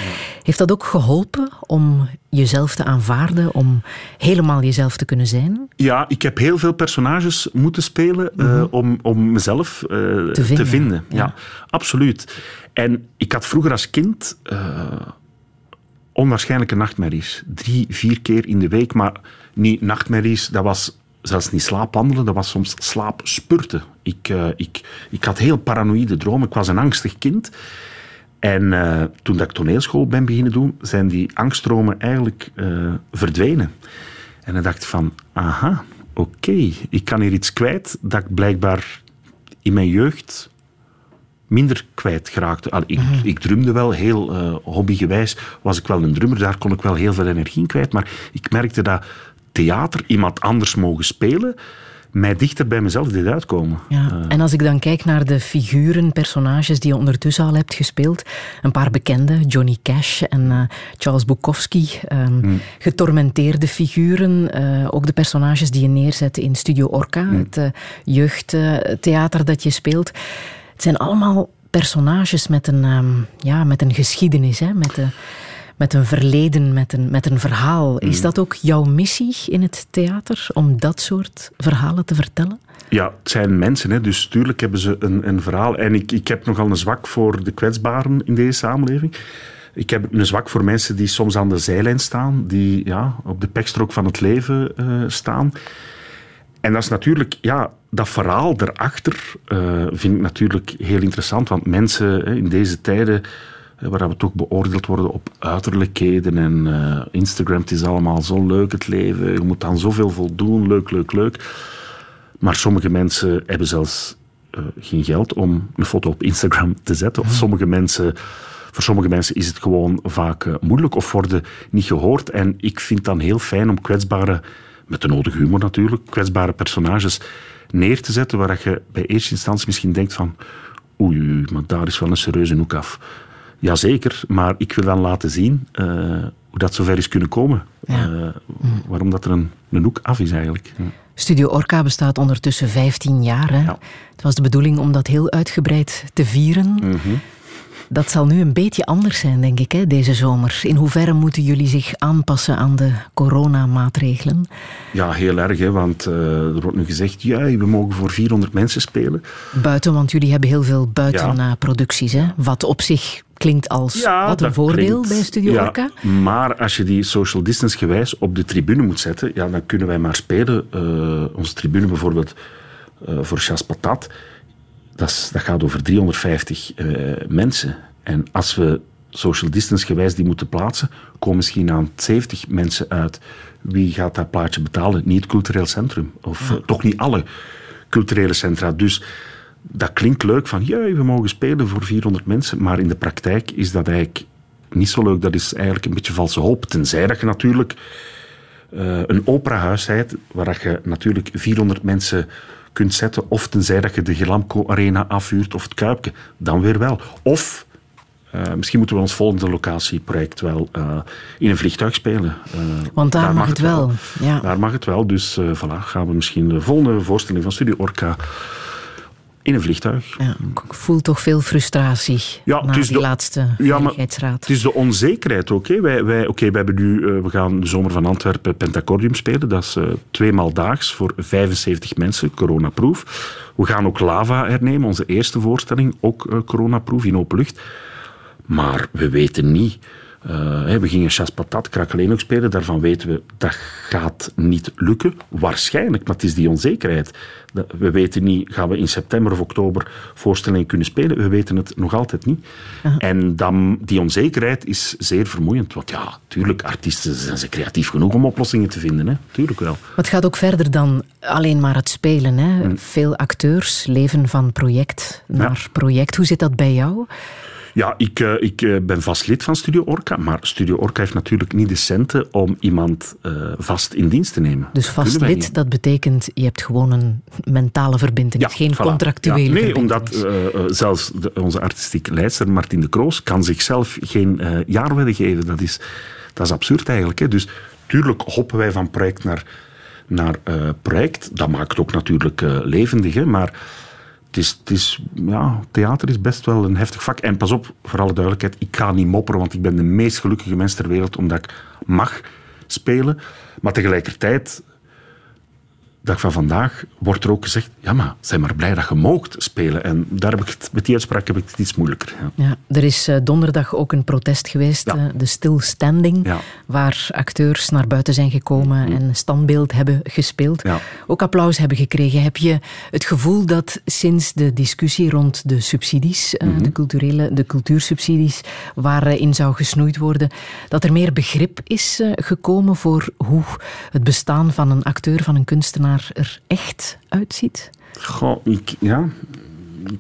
Heeft dat ook geholpen om jezelf te aanvaarden, om helemaal jezelf te kunnen zijn?
Ja, ik heb heel veel personages moeten spelen eh, om, om mezelf eh, te
vinden,
vinden.
ja.
Ja. absoluut. En ik had vroeger als kind eh, onwaarschijnlijke nachtmerries. Drie, vier keer in de week, maar niet nachtmerries. Dat was zelfs niet slaapwandelen, dat was soms slaapspurten. Ik, eh, ik, ik had heel paranoïde dromen. Ik was een angstig kind. En eh, toen dat ik toneelschool ben beginnen doen, zijn die angststromen eigenlijk eh, verdwenen. En dan dacht ik van, aha, oké, ik kan hier iets kwijt dat ik blijkbaar in mijn jeugd minder kwijt geraakte. Al, ik, ik drumde wel, heel eh, hobbygewijs was ik wel een drummer, daar kon ik wel heel veel energie in kwijt, maar ik merkte dat theater, iemand anders mogen spelen, mij dichter bij mezelf deed uitkomen.
Ja. En als ik dan kijk naar de figuren, personages die je ondertussen al hebt gespeeld, een paar bekende, Johnny Cash en eh, Charles Bukowski, ehm, getormenteerde figuren, eh, ook de personages die je neerzet in Studio Orca, het eh, jeugdtheater dat je speelt. Het zijn allemaal personages met een, ehm, ja, met een geschiedenis, hè, met, de, met een verleden, met een, met een verhaal. Is dat ook jouw missie in het theater, om dat soort verhalen te vertellen?
Ja, het zijn mensen, hè, dus tuurlijk hebben ze een, een verhaal. En ik, ik heb nogal een zwak voor de kwetsbaren in deze samenleving. Ik heb een zwak voor mensen die soms aan de zijlijn staan, die ja, op de pekstrook van het leven eh, staan. En dat is natuurlijk, ja, dat verhaal daarachter eh, vind ik natuurlijk heel interessant. Want mensen hè, in deze tijden, waar we toch beoordeeld worden op uiterlijkheden en eh, Instagram, het is allemaal zo leuk het leven, je moet aan zoveel voldoen, leuk, leuk, leuk. Maar sommige mensen hebben zelfs eh, geen geld om een foto op Instagram te zetten. Of sommige mensen, voor sommige mensen is het gewoon vaak eh, moeilijk of worden niet gehoord. En ik vind dan heel fijn om kwetsbare, met de nodige humor natuurlijk, kwetsbare personages neer te zetten waar je bij eerste instantie misschien denkt van oei, maar daar is wel een serieuze hoek af. Jazeker, maar ik wil dan laten zien uh, hoe dat zover is kunnen komen. Ja. Uh, waarom dat er een, een hoek af is eigenlijk. Ja.
Studio Orca bestaat ondertussen 15 jaar. Hè? Ja. Het was de bedoeling om dat heel uitgebreid te vieren. Mm -hmm. Dat zal nu een beetje anders zijn, denk ik, hè, deze zomer. In hoeverre moeten jullie zich aanpassen aan de coronamaatregelen?
Ja, heel erg, hè, want uh, er wordt nu gezegd, ja, we mogen voor 400 mensen spelen.
Buiten, want jullie hebben heel veel buitenproducties, ja. wat op zich klinkt als
ja,
wat een voordeel klinkt, bij Studio
ja,
Orca.
Maar als je die social distance gewijs op de tribune moet zetten, ja, dan kunnen wij maar spelen. Uh, onze tribune bijvoorbeeld uh, voor Chas Patat, dat, dat gaat over 350 uh, mensen. En als we social distance gewijs die moeten plaatsen, komen misschien aan 70 mensen uit. Wie gaat dat plaatje betalen? Niet het cultureel centrum. Of ja. toch niet alle culturele centra. Dus dat klinkt leuk van, ja, we mogen spelen voor 400 mensen, maar in de praktijk is dat eigenlijk niet zo leuk. Dat is eigenlijk een beetje valse hoop. Tenzij dat je natuurlijk uh, een operahuis hebt, waar je natuurlijk 400 mensen kunt zetten, of tenzij dat je de Gelamco Arena afhuurt of het Kuipke, dan weer wel. Of uh, misschien moeten we ons volgende locatieproject wel uh, in een vliegtuig spelen.
Uh, Want daar, daar mag, het wel. wel. Ja.
Daar mag het wel. Dus voilà, gaan we misschien de volgende voorstelling van Studio Orca in een vliegtuig.
Ja, ik voel toch veel frustratie ja, na die de, laatste veiligheidsraad.
Het is de onzekerheid ook. Hè. Wij, wij, okay, we, hebben nu, uh, we gaan de zomer van Antwerpen Pentacordium spelen. Dat is uh, tweemaal daags voor 75 mensen, coronaproof. We gaan ook Lava hernemen, onze eerste voorstelling, ook uh, coronaproof in open lucht. Maar we weten niet uh, we gingen Chas Patat, Krakeleen ook spelen. Daarvan weten we dat gaat niet lukken. Waarschijnlijk, maar het is die onzekerheid. We weten niet, gaan we in september of oktober voorstellingen kunnen spelen? We weten het nog altijd niet. Uh -huh. En dan, die onzekerheid is zeer vermoeiend. Want ja, tuurlijk, artiesten zijn ze creatief genoeg om oplossingen te vinden. Hè? Tuurlijk wel.
Maar het gaat ook verder dan alleen maar het spelen. Hè? Hmm. Veel acteurs leven van project naar ja. project. Hoe zit dat bij jou?
Ja, ik, uh, ik uh, ben vast lid van Studio Orca, maar Studio Orca heeft natuurlijk niet de centen om iemand uh, vast in dienst te nemen.
Dus vast lid, niet. dat betekent je hebt gewoon een mentale verbinding,
ja,
geen
voilà.
contractuele
ja, nee, omdat zelfs de, onze artistiek leidster Martin de Kroos kan zichzelf geen jaarwedden geven. Dat is, dat is absurd eigenlijk. Hè. Dus tuurlijk hoppen wij van project naar, naar project. Dat maakt ook natuurlijk levendig, hè, maar het is, ja, theater is best wel een heftig vak. En pas op, voor alle duidelijkheid, ik ga niet mopperen, want ik ben de meest gelukkige mens ter wereld omdat ik mag spelen. Maar tegelijkertijd dag van vandaag wordt er ook gezegd, ja maar, zijn maar blij dat je moogt spelen. En daar heb ik het, met die uitspraak heb ik het iets moeilijker.
Ja. ja er is uh, donderdag ook een protest geweest, ja. uh, de Still Standing, ja. waar acteurs naar buiten zijn gekomen mm. en standbeeld hebben gespeeld. Ook applaus hebben gekregen. Heb je het gevoel dat sinds de discussie rond de subsidies, uh, mm -hmm. de, culturele, de cultuursubsidies, waarin zou gesnoeid worden, dat er meer begrip is gekomen voor hoe het bestaan van een acteur, van een kunstenaar er echt uitziet?
Goh, ik, ja,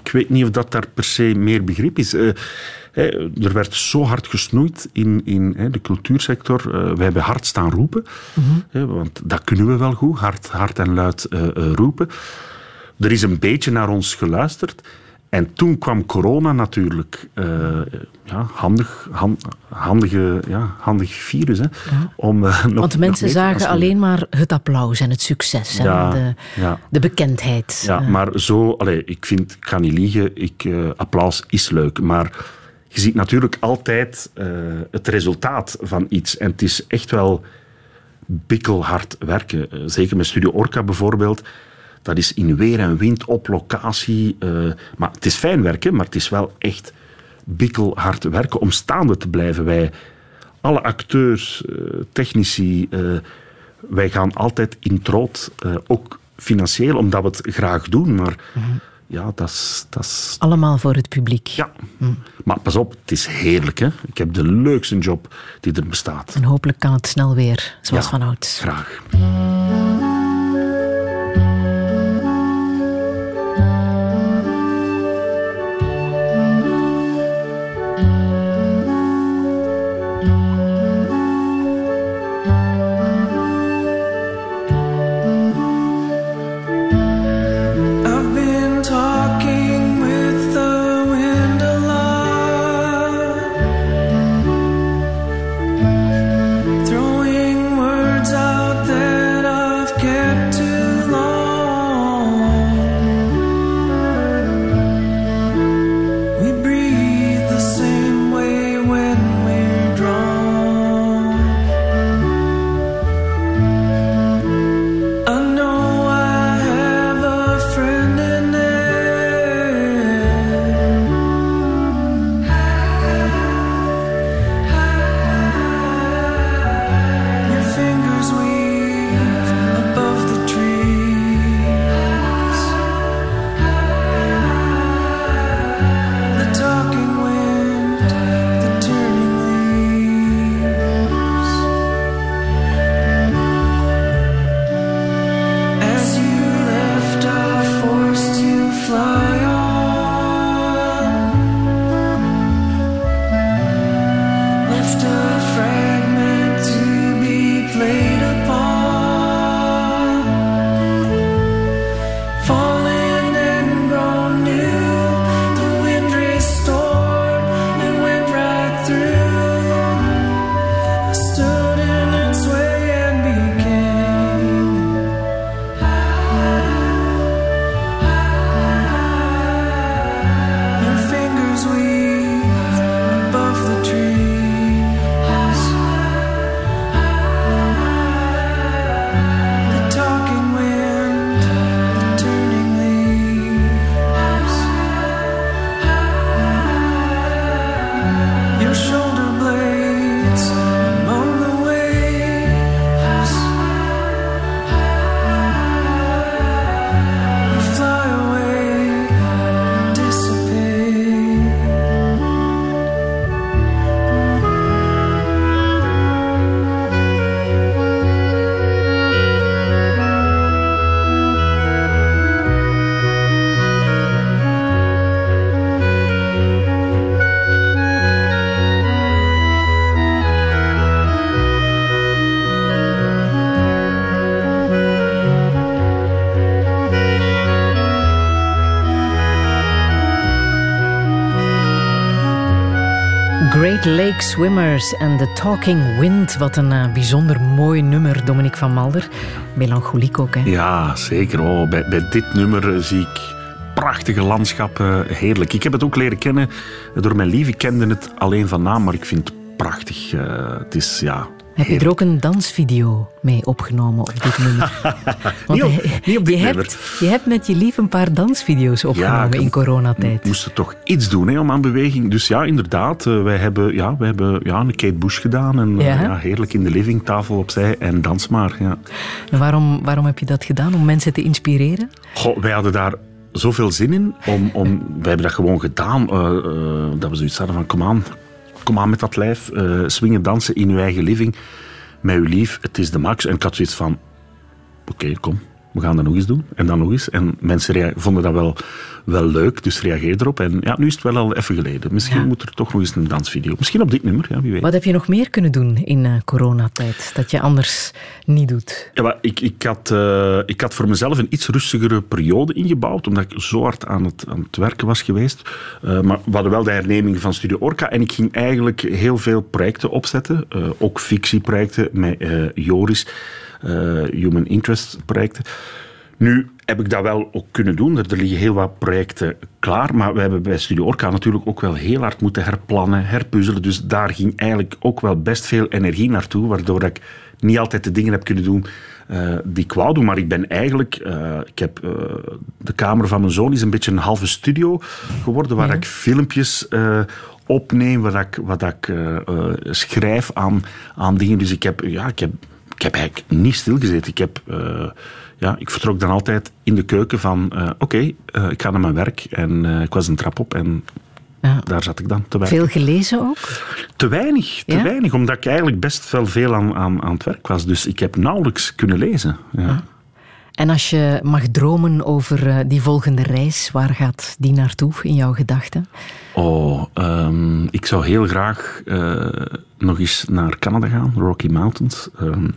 ik weet niet of dat daar per se meer begrip is. Uh, er werd zo hard gesnoeid in, in de cultuursector. Uh, we hebben hard staan roepen. Mm -hmm. want dat kunnen we wel goed, hard, hard en luid uh, roepen. Er is een beetje naar ons geluisterd. En toen kwam corona natuurlijk. Uh, ja, handig, hand, handige, ja, handig virus. Hè,
ja. om, uh, nog, Want mensen zagen alleen maar het applaus en het succes ja, en de, ja. de bekendheid.
Ja, maar zo, allez, ik vind, ik ga niet liegen, ik, applaus is leuk. Maar je ziet natuurlijk altijd het resultaat van iets. En het is echt wel bikkelhard werken. zeker met Studio Orca bijvoorbeeld dat is in weer en wind, op locatie. Uh, maar het is fijn werken, maar het is wel echt bikkelhard werken om staande te blijven. Wij, alle acteurs, uh, technici, uh, wij gaan altijd in troot, ook financieel, omdat we het graag doen. Maar mm -hmm. ja, dat is, dat is...
Allemaal voor het publiek.
Ja, mm. maar pas op, het is heerlijk. Hè? Ik heb de leukste job die er bestaat.
En hopelijk kan het snel weer, zoals
ja,
van ouds.
Graag.
Swimmers en The Talking Wind. Wat een uh, bijzonder mooi nummer, Dominique van Malder. Melancholiek ook, hè?
Ja, zeker. Oh, bij, dit nummer zie ik prachtige landschappen. Heerlijk. Ik heb het ook leren kennen door mijn lief. Ik kende het alleen van naam, maar ik vind het prachtig. Uh, het is, ja,
heb je er ook een dansvideo mee opgenomen op dit nummer? [LAUGHS]
niet, op, niet op dit
je
nummer.
Hebt, je hebt met je lief een paar dansvideo's opgenomen in coronatijd.
We moesten toch iets doen hè, om aan beweging. Dus ja, inderdaad. Uh, wij hebben, ja, wij hebben ja, een Kate Bush gedaan. En ja. Uh, ja, heerlijk in de living, tafel opzij en dans maar. Ja.
En waarom, waarom heb je dat gedaan? Om mensen te inspireren?
Goh, wij hadden daar zoveel zin in. Om, om, wij hebben dat gewoon gedaan. Uh, dat we zoiets hadden van, kom aan, kom aan met dat lijf, uh, swingen, dansen in uw eigen living, met uw lief, het is de max. En ik had van, oké, kom, we gaan dat nog eens doen. En dan nog eens. En mensen vonden dat wel, wel leuk, dus reageer erop. En ja, nu is het wel al even geleden. Misschien ja. moet er toch nog eens een dansvideo. Misschien op dit nummer, ja, wie weet.
Wat heb je nog meer kunnen doen in uh, coronatijd, dat je anders niet doet?
Ja, maar ik, ik, had, uh, ik had voor mezelf een iets rustigere periode ingebouwd, omdat ik zo hard aan het, aan het werken was geweest. Uh, maar we hadden wel de herneming van Studio Orca en ik ging eigenlijk heel veel projecten opzetten. ook fictieprojecten met Joris. Uh, human interest projecten. Nu heb ik dat wel ook kunnen doen. Er liggen heel wat projecten klaar. Maar we hebben bij Studio Orca natuurlijk ook wel heel hard moeten herplannen, herpuzzelen. Dus daar ging eigenlijk ook wel best veel energie naartoe. Waardoor ik niet altijd de dingen heb kunnen doen uh, die ik wou doen. Maar ik ben eigenlijk... Uh, ik heb, uh, de kamer van mijn zoon is een beetje een halve studio geworden. Waar ja. ik filmpjes opneem. Waar ik, wat ik schrijf aan, aan dingen. Dus ik heb... Ja, ik heb ik heb eigenlijk niet stilgezeten. Ik, heb, uh, ja, ik vertrok dan altijd in de keuken van... Uh, Oké, okay, uh, ik ga naar mijn werk. En ik was een trap op en ja. daar zat ik dan te werken.
Veel gelezen ook?
Te weinig, te ja? weinig. Omdat ik eigenlijk best wel veel aan, aan, aan het werk was. Dus ik heb nauwelijks kunnen lezen. Ja.
Ah. En als je mag dromen over die volgende reis, waar gaat die naartoe in jouw gedachten?
Oh, um, ik zou heel graag nog eens naar Canada gaan, Rocky Mountains. Um,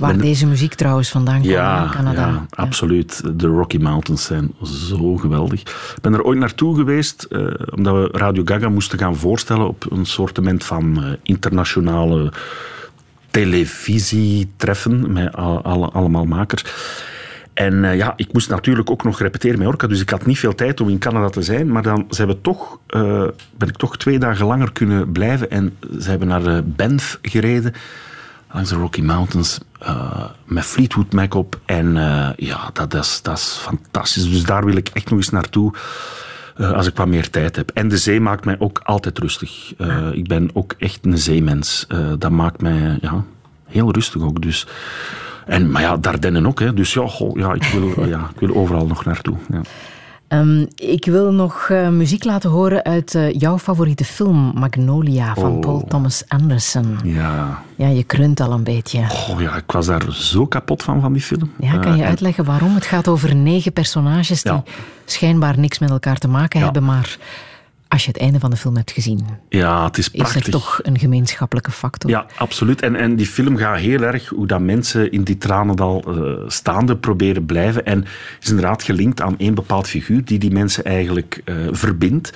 Waar ben... deze muziek trouwens vandaan komt
ja,
in Canada.
Ja, absoluut. De Rocky Mountains zijn zo geweldig. Ik ben er ooit naartoe geweest, uh, omdat we Radio Gaga moesten gaan voorstellen op een soortement van uh, internationale televisietreffen met al, alle, allemaal makers. En uh, ja, ik moest natuurlijk ook nog repeteren met Orca, dus ik had niet veel tijd om in Canada te zijn. Maar dan zijn we toch, uh, ben ik toch twee dagen langer kunnen blijven. En ze hebben naar Banff gereden, langs de Rocky Mountains, met Fleetwood Mac op. En ja, dat is, dat is fantastisch. Dus daar wil ik echt nog eens naartoe. als ik wat meer tijd heb. En de zee maakt mij ook altijd rustig. ik ben ook echt een zeemens. dat maakt mij ja, heel rustig ook. Dus en, maar ja, Dardenne ook. Hè. Dus ja, goh, ja, ik, wil, [LAUGHS] ja, ik wil overal nog naartoe. Ja.
Um, ik wil nog uh, muziek laten horen uit uh, jouw favoriete film, Magnolia, van oh. Paul Thomas Anderson.
Ja.
Ja, je krunt al een beetje.
Oh ja, ik was daar zo kapot van, van die film.
Ja, kan je uh, uitleggen waarom? Het gaat over negen personages die ja. schijnbaar niks met elkaar te maken ja. hebben, maar als je het einde van de film hebt gezien.
Ja, het is prachtig.
Is er toch een gemeenschappelijke factor?
Ja, absoluut. En, en die film gaat heel erg hoe dat mensen in die tranendal uh, staande proberen blijven. En is inderdaad gelinkt aan één bepaald figuur die die mensen eigenlijk uh, verbindt.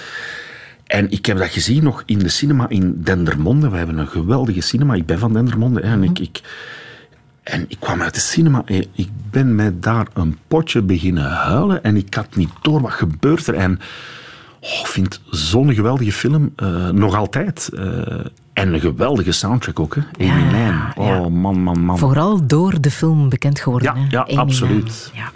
En ik heb dat gezien nog in de cinema in Dendermonde. We hebben een geweldige cinema. Ik ben van Dendermonde. Hè, en ik, ik, en ik kwam uit de cinema en ik ben met daar een potje beginnen huilen. En ik had niet door wat gebeurt er. En Oh, ik vind zo'n geweldige film. Uh, nog altijd. Uh, en een geweldige soundtrack ook, hè? Amy ja. Oh, ja. man, man, man.
Vooral door de film bekend geworden,
ja,
hè?
Ja,
Amy
absoluut.
Ja.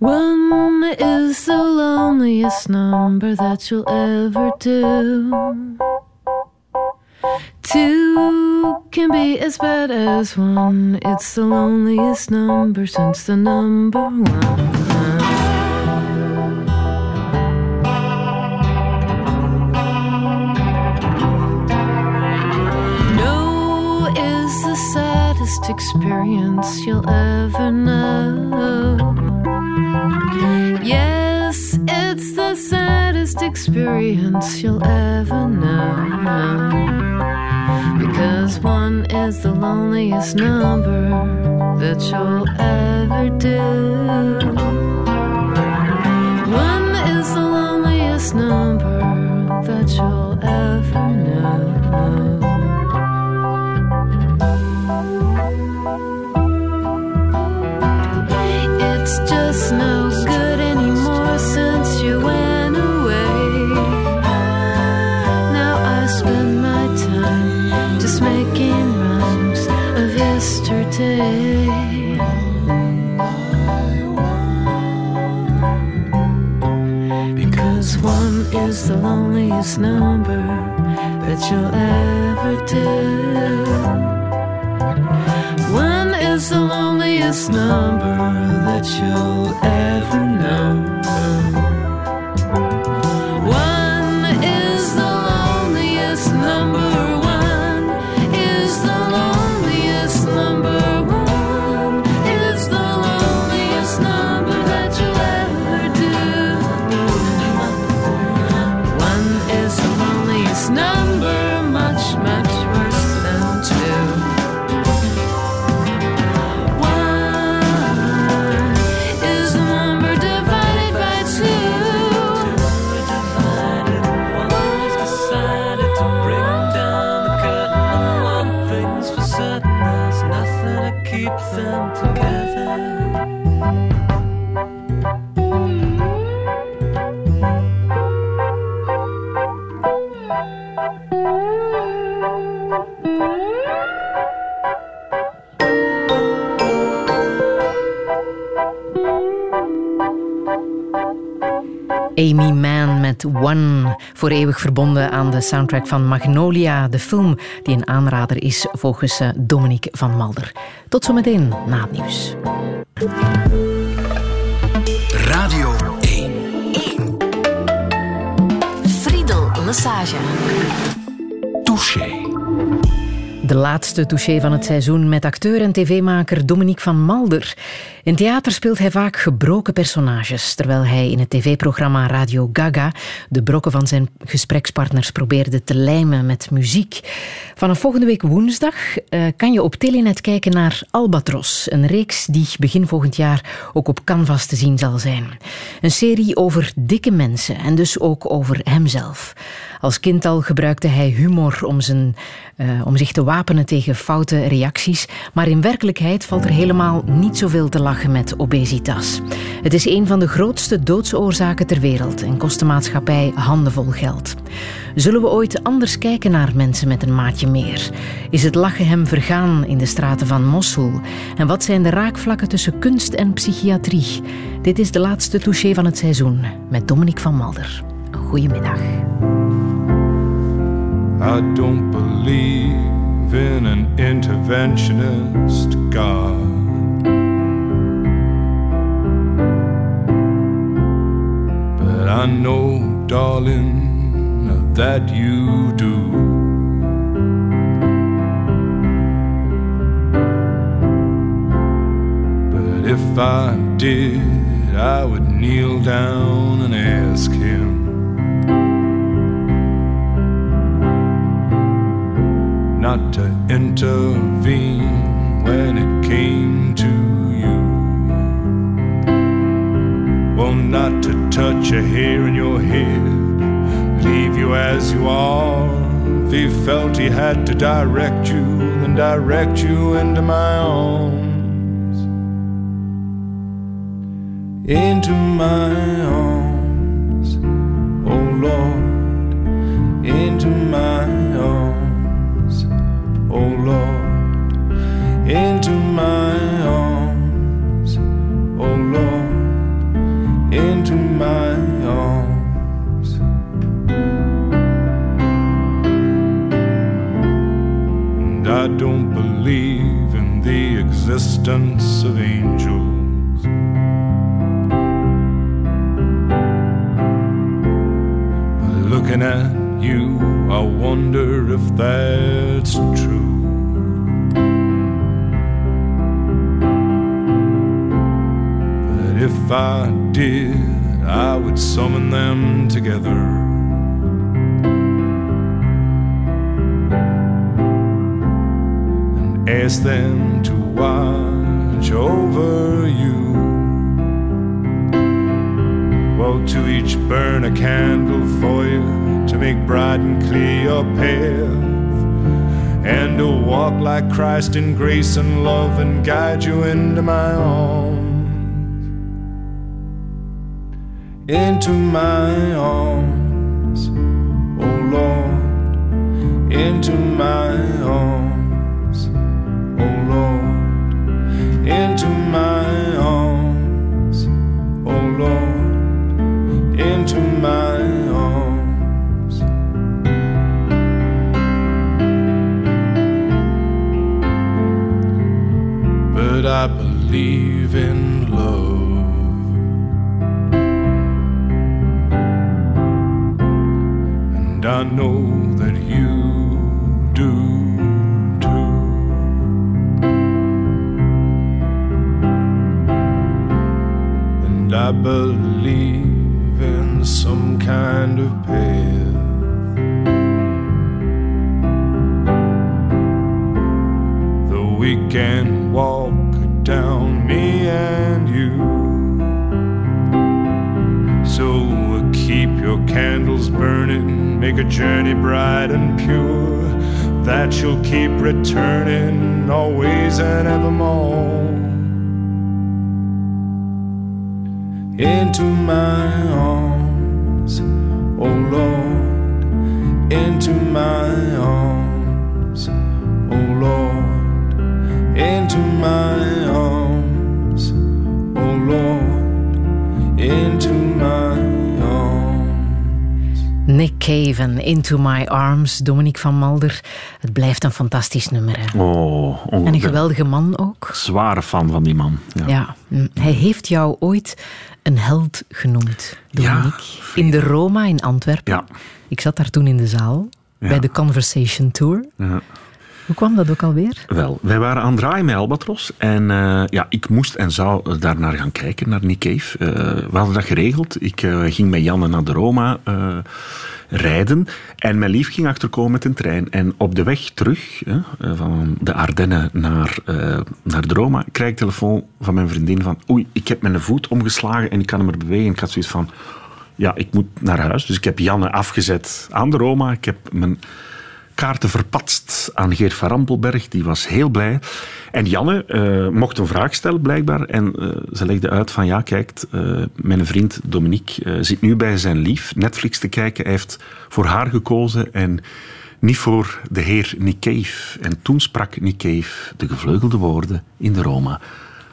One is the loneliest number that you'll ever do. Two can be as bad as one. It's the loneliest number since the number one. No is the saddest experience you'll ever know. Yes, it's the saddest experience you'll ever know. Because one is the loneliest number that you'll ever do. One is the loneliest number that you'll ever know. Loneliest number that you'll ever do. One is the loneliest number that you'll ever
know. Voor eeuwig verbonden aan de soundtrack van Magnolia, de film die een aanrader is volgens eh, Dominique van Malder. Tot zometeen na het nieuws.
Radio 1.
Friedel Massage.
Touché.
De laatste touché van het seizoen met acteur en tv-maker Dominique van Malder. In theater speelt hij vaak gebroken personages, terwijl hij in het tv-programma Radio Gaga de brokken van zijn gesprekspartners probeerde te lijmen met muziek. Vanaf volgende week woensdag eh, kan je op Telenet kijken naar Albatros, een reeks die begin volgend jaar ook op Canvas te zien zal zijn. Een serie over dikke mensen en dus ook over hemzelf. Als kind al gebruikte hij humor om, zijn, eh, om zich te wapenen tegen foute reacties, maar in werkelijkheid valt er helemaal niet zoveel te lachen met obesitas. Het is een van de grootste doodsoorzaken ter wereld en kost de maatschappij handenvol geld. Zullen we ooit anders kijken naar mensen met een maatje meer? Is het lachen hem vergaan in de straten van Mosul? En wat zijn de raakvlakken tussen kunst en psychiatrie? Dit is de laatste touché van het seizoen met Dominique van Malder. Goedemiddag.
I don't believe in an interventionist God. But I know, darling, that you do. But if I did, I would kneel down and ask him. Not to intervene when it came to you. Well, not to touch a hair in your head, leave you as you are. If he felt he had to direct you, then direct you into my arms. Into my arms, into my arms, oh Lord, into my arms. And I don't believe in the existence of angels. Looking at you, I wonder if that's true. If I did, I would summon them together. And ask them to watch over you. Well, to each burn a candle for you to make bright and clear your path. And to walk like Christ in grace and love and guide you into my arms. Into my arms, oh Lord, into my arms, oh Lord, into my arms, oh Lord, into my arms. But I believe in love. I know that you do too. And I believe in some kind of path. Though we can walk down, me and keep your candles burning, make a journey bright and pure, that you'll keep returning always and evermore. Into my arms, oh Lord, into my arms, oh Lord, into my arms, oh Lord, into my.
Nick Cave en Into My Arms, Dominique van Malder. Het blijft een fantastisch nummer. Hè?
Oh,
En een geweldige man ook.
zware fan van die man. Ja.
Ja, mm, hij heeft jou ooit een held genoemd, Dominique.
Ja,
in de Roma in Antwerpen.
Ja.
Ik zat daar toen in de zaal, bij de Conversation Tour.
Ja.
Hoe kwam dat ook alweer?
Wel, wij waren aan het draaien met Albatros. En eh, ja, ik moest en zou daar naar gaan kijken, naar Nick. Eh, we hadden dat geregeld. Ik eh, ging met Janne naar de Roma rijden. En mijn lief ging achterkomen met een trein. En op de weg terug, van de Ardennen naar, naar de Roma, krijg ik telefoon van mijn vriendin van oei, ik heb mijn voet omgeslagen en ik kan hem er bewegen. Ik had zoiets van, ja, ik moet naar huis. Dus ik heb Janne afgezet aan de Roma. Ik heb mijn kaarten verpatst aan Geert van Rampelberg. Die was heel blij. En Janne eh, mocht een vraag stellen, blijkbaar. En eh, ze legde uit van, ja, kijk, eh, mijn vriend Dominique zit nu bij zijn lief Netflix te kijken. Hij heeft voor haar gekozen en niet voor de heer Nick. En toen sprak Nick de gevleugelde woorden in de Roma.